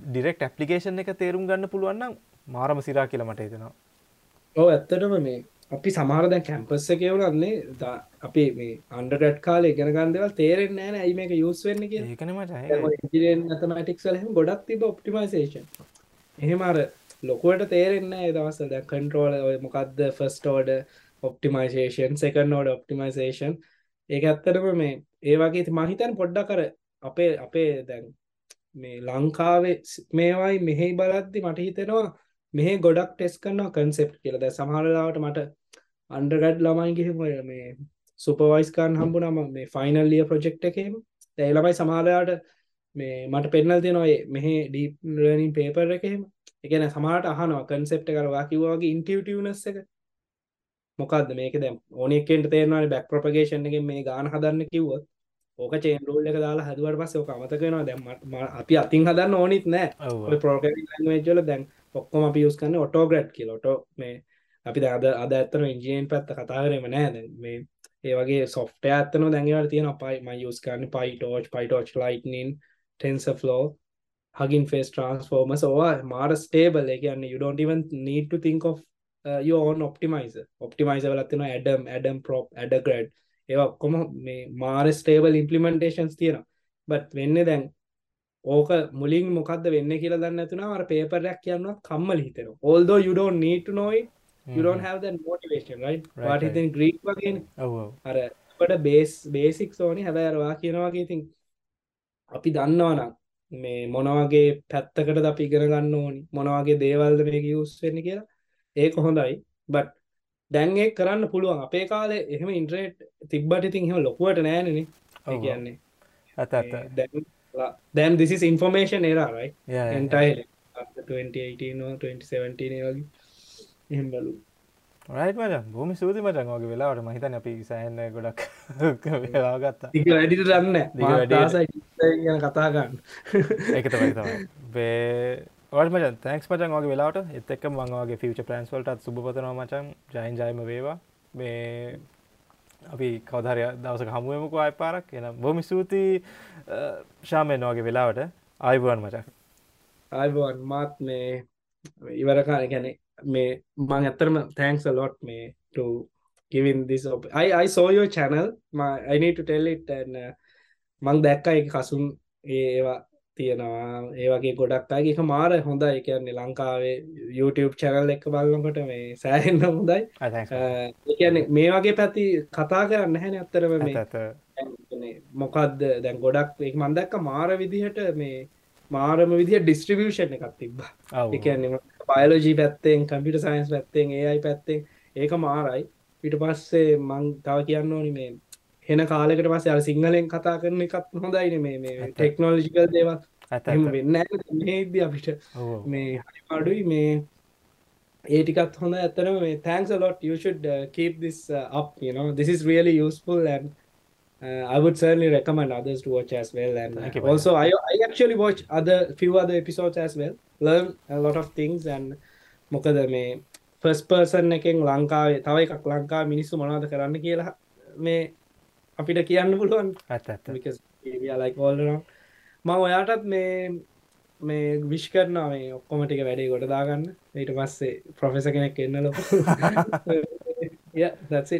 ඩිරෙක්් ඇපලිකේෂන් එක තේරුම් ගන්න පුළුවන්නම් මාරම සිරා කියලා මට හිතෙනවා. ඕ ඇත්තටම මේ අපි සමහර දැන් කැම්පස්ස කියවුණන්නේ අපි මේ අන්ඩගට් කාලේ ඉගෙන ගන්දවල් තේරෙන් නෑන ඇයි මේක යුස් වෙන්න මතමටික්සල ගොඩක් තිබ ඔප්ටිමයිසේෂන් එහෙම අර ලොකුවට තේරෙන්න දවස දැ කන්ට්‍රෝල මොකක්ද ෆස්ටෝඩ ඔප්ටිමයිසේෂන් සෙකන් නෝඩ ඔප්ටිමයිසේෂන් ඒ ඇත්තටම මේ ඒ වගේ මහිතන් පොඩ්ඩ කර අපේ අපේ දැන් මේ ලංකාවේ මේවයි මෙහෙයි බලද්දි මට හිතෙනවා මෙහ ගොඩක් ටෙස් කරනවා කන්සෙප් කියලද සමහරලාවට මට අන්ඩගඩ් ළමයි ගිහිම මේ සුපවයිස්කාන් හම්බු නම මේ ෆයිනල්ලිය ප්‍රජෙක්් එකම ඇයි ළමයි සමහරයාට මේ මට පෙන්නල් තියෙනවා මෙහ ඩීප්ලනින් පේපර් එකහෙම එකන සමහට අහනවා කන්සෙප්ට කරවා කිවවාගේ ඉන්ටියටනස් එක. මොකක්ද මේක දැම් ඕනෙකෙන්ට තේරවාන බැක් ප්‍රපගේෂන් එක මේ ගාන හදන්න කිව්වොත් ඕක චේන්රෝල් එක දාලා හදුවට පස්ස ඕක අමතකෙනවා දැම් අපි අතින් හදන්න ඕනිත් නෑ. ප්‍රෝගල දැන් ඔක්කොම අපි යස් කන්න ඔටෝග්‍රට් කියලොට මේ අපි අද අද ඇත්තන ඉංජියෙන් පැත්ත කතාරම නෑ. මේ ඒ වගේ සොෆ්ට ඇත්තන දැඟවට තියෙන පයි ම යස් PyTorch PyTorch Lightning TensorFlow hugging face transformers. or මාර stable. ඒ කියන්නේ you don't even need to think of uh, your own optimizer. Optimizer වලත් තියෙනවා adam adam prop adagrad. ඒවා ඔක්කොම මේ මාර stable implementations තියෙනවා. But වෙන්නේ දැන් ඕක මුලින් මොකක්ද වෙන්න කියලා දන්න ඇතුනා අර පේපරයක් කියන්නත් කම්මල හිතෙන don't have that motivation right? Right, right. ඉතින් ග්‍රීක් වගේ අර කොට බේස් බේසික් ඕනි. හැබැරවා කියනවාගේ ඉතින් අපි දන්නවනම් මේ මොනවගේ පැත්තකට අපි ඉගෙන ගන්න ඕනි? මොනවගේ දේවල්ද මේක යුස් වෙන්න කියලා ඒක හොඳයි. බට් දැන්ගේ කරන්න පුළුවන්. අපේ කාලේ එහෙම ඉන්ට්‍රේට් තිබ්බට ඉතින් එහෙම ලොකුවට නෑනන කියන්නේ. ඇත ඇත දැන් දැන් this is information era right? Yeah, yeah, entirely. After 2018 or 2017 වගේ. එහෙම බලු රයිට මචන් බොම සූති මචන් වගේ වෙලාවට මහිතන අපි සෑන්න ගොඩක් වෙලාගත්තා ටික වැඩිට දන්න දිග වැඩියට. ගැන කතා ගන්න. ඒක තමයි තමයි වට මචන් තැන්ක්ස් මචන් වගේ වෙලාට එත් එක්ක මංවාගේ ෆිච පලන්ස් වලටත් සුභපතනවා මචන් ජයින් ජයම වේවා මේ අපි කවධරය දවසක හමුවමකු අය පාරක් එන බොම ස්තුතියි ශාමයෙන් වගේ වෙලාවට අයිබුවන් මචන් අයිබෝන් මාත් මේ ඉවරකාන ගැන මේ මං ඇත්තරම තැන්ක්ස් ලොට් මේ to giving this op I, I saw your channel. My, I need to tell it and uh, මං දැක්ක එක කසුන් ඒවා තියෙනවා. ඒවගේ ගොඩක් අගේ එක මාර හොඳයි. කියන්නේ ලංකාවේ YouTube චැනල් එක බලන්නකොට මේ සෑහෙන්න හොඳයි. එකන්නේ මේ වගේ පැති කතා කරන්න හැන අත්තරම මේ කියන්නේ මොකක්ද දැන් ගොඩක් එක මන්දක්ක මාර විදිහට මේ මාරම විදිහ ඩිස්ට්‍රිබියෂන් එකක් තිබ්බා. එකන්නේ බයලෝජී පැත්තෙන් කම්පිට සයින්ස් පැත්තෙන් ඒයි පැත්තෙන්. ඒක මාරයි. පිට පස්සේ මං තව කියන්න ඕනි මේ හෙන කාලෙකට පස්සේ අර සිංහලෙන් කතා කරන එකත් හොඳයින මේ මේ ටෙක්නෝලජිකල් දේවල්. එම වෙන්න මේද අපිට. මේ අඩුයි මේ. ඒටිකත් හොඳ ඇතන මේ thanks lot you should uh, keep this uh, up you know. This is really useful and uh, I would certainly recommend others to watch as well. And Thank you, also I, I actually watch other few other episodes as well. Learn a lot of things and මොකද මේ ෆස් පර්සන් එකෙන් ලංකාවේ තව එකක් ලංකා මිනිස්සු මොනාද කරන්න කියලා මේ අපිට කියන්න පුළුවන්. ඇත because area like all around. මම ඔයාටත් මේ මේ විශ් කරනවා මේ ඔක්කොම ටික වැඩේ ගොඩ දාගන්න. ඊට පස්සේ ප්‍රොෆෙස කෙනෙක් එන්න ලො that's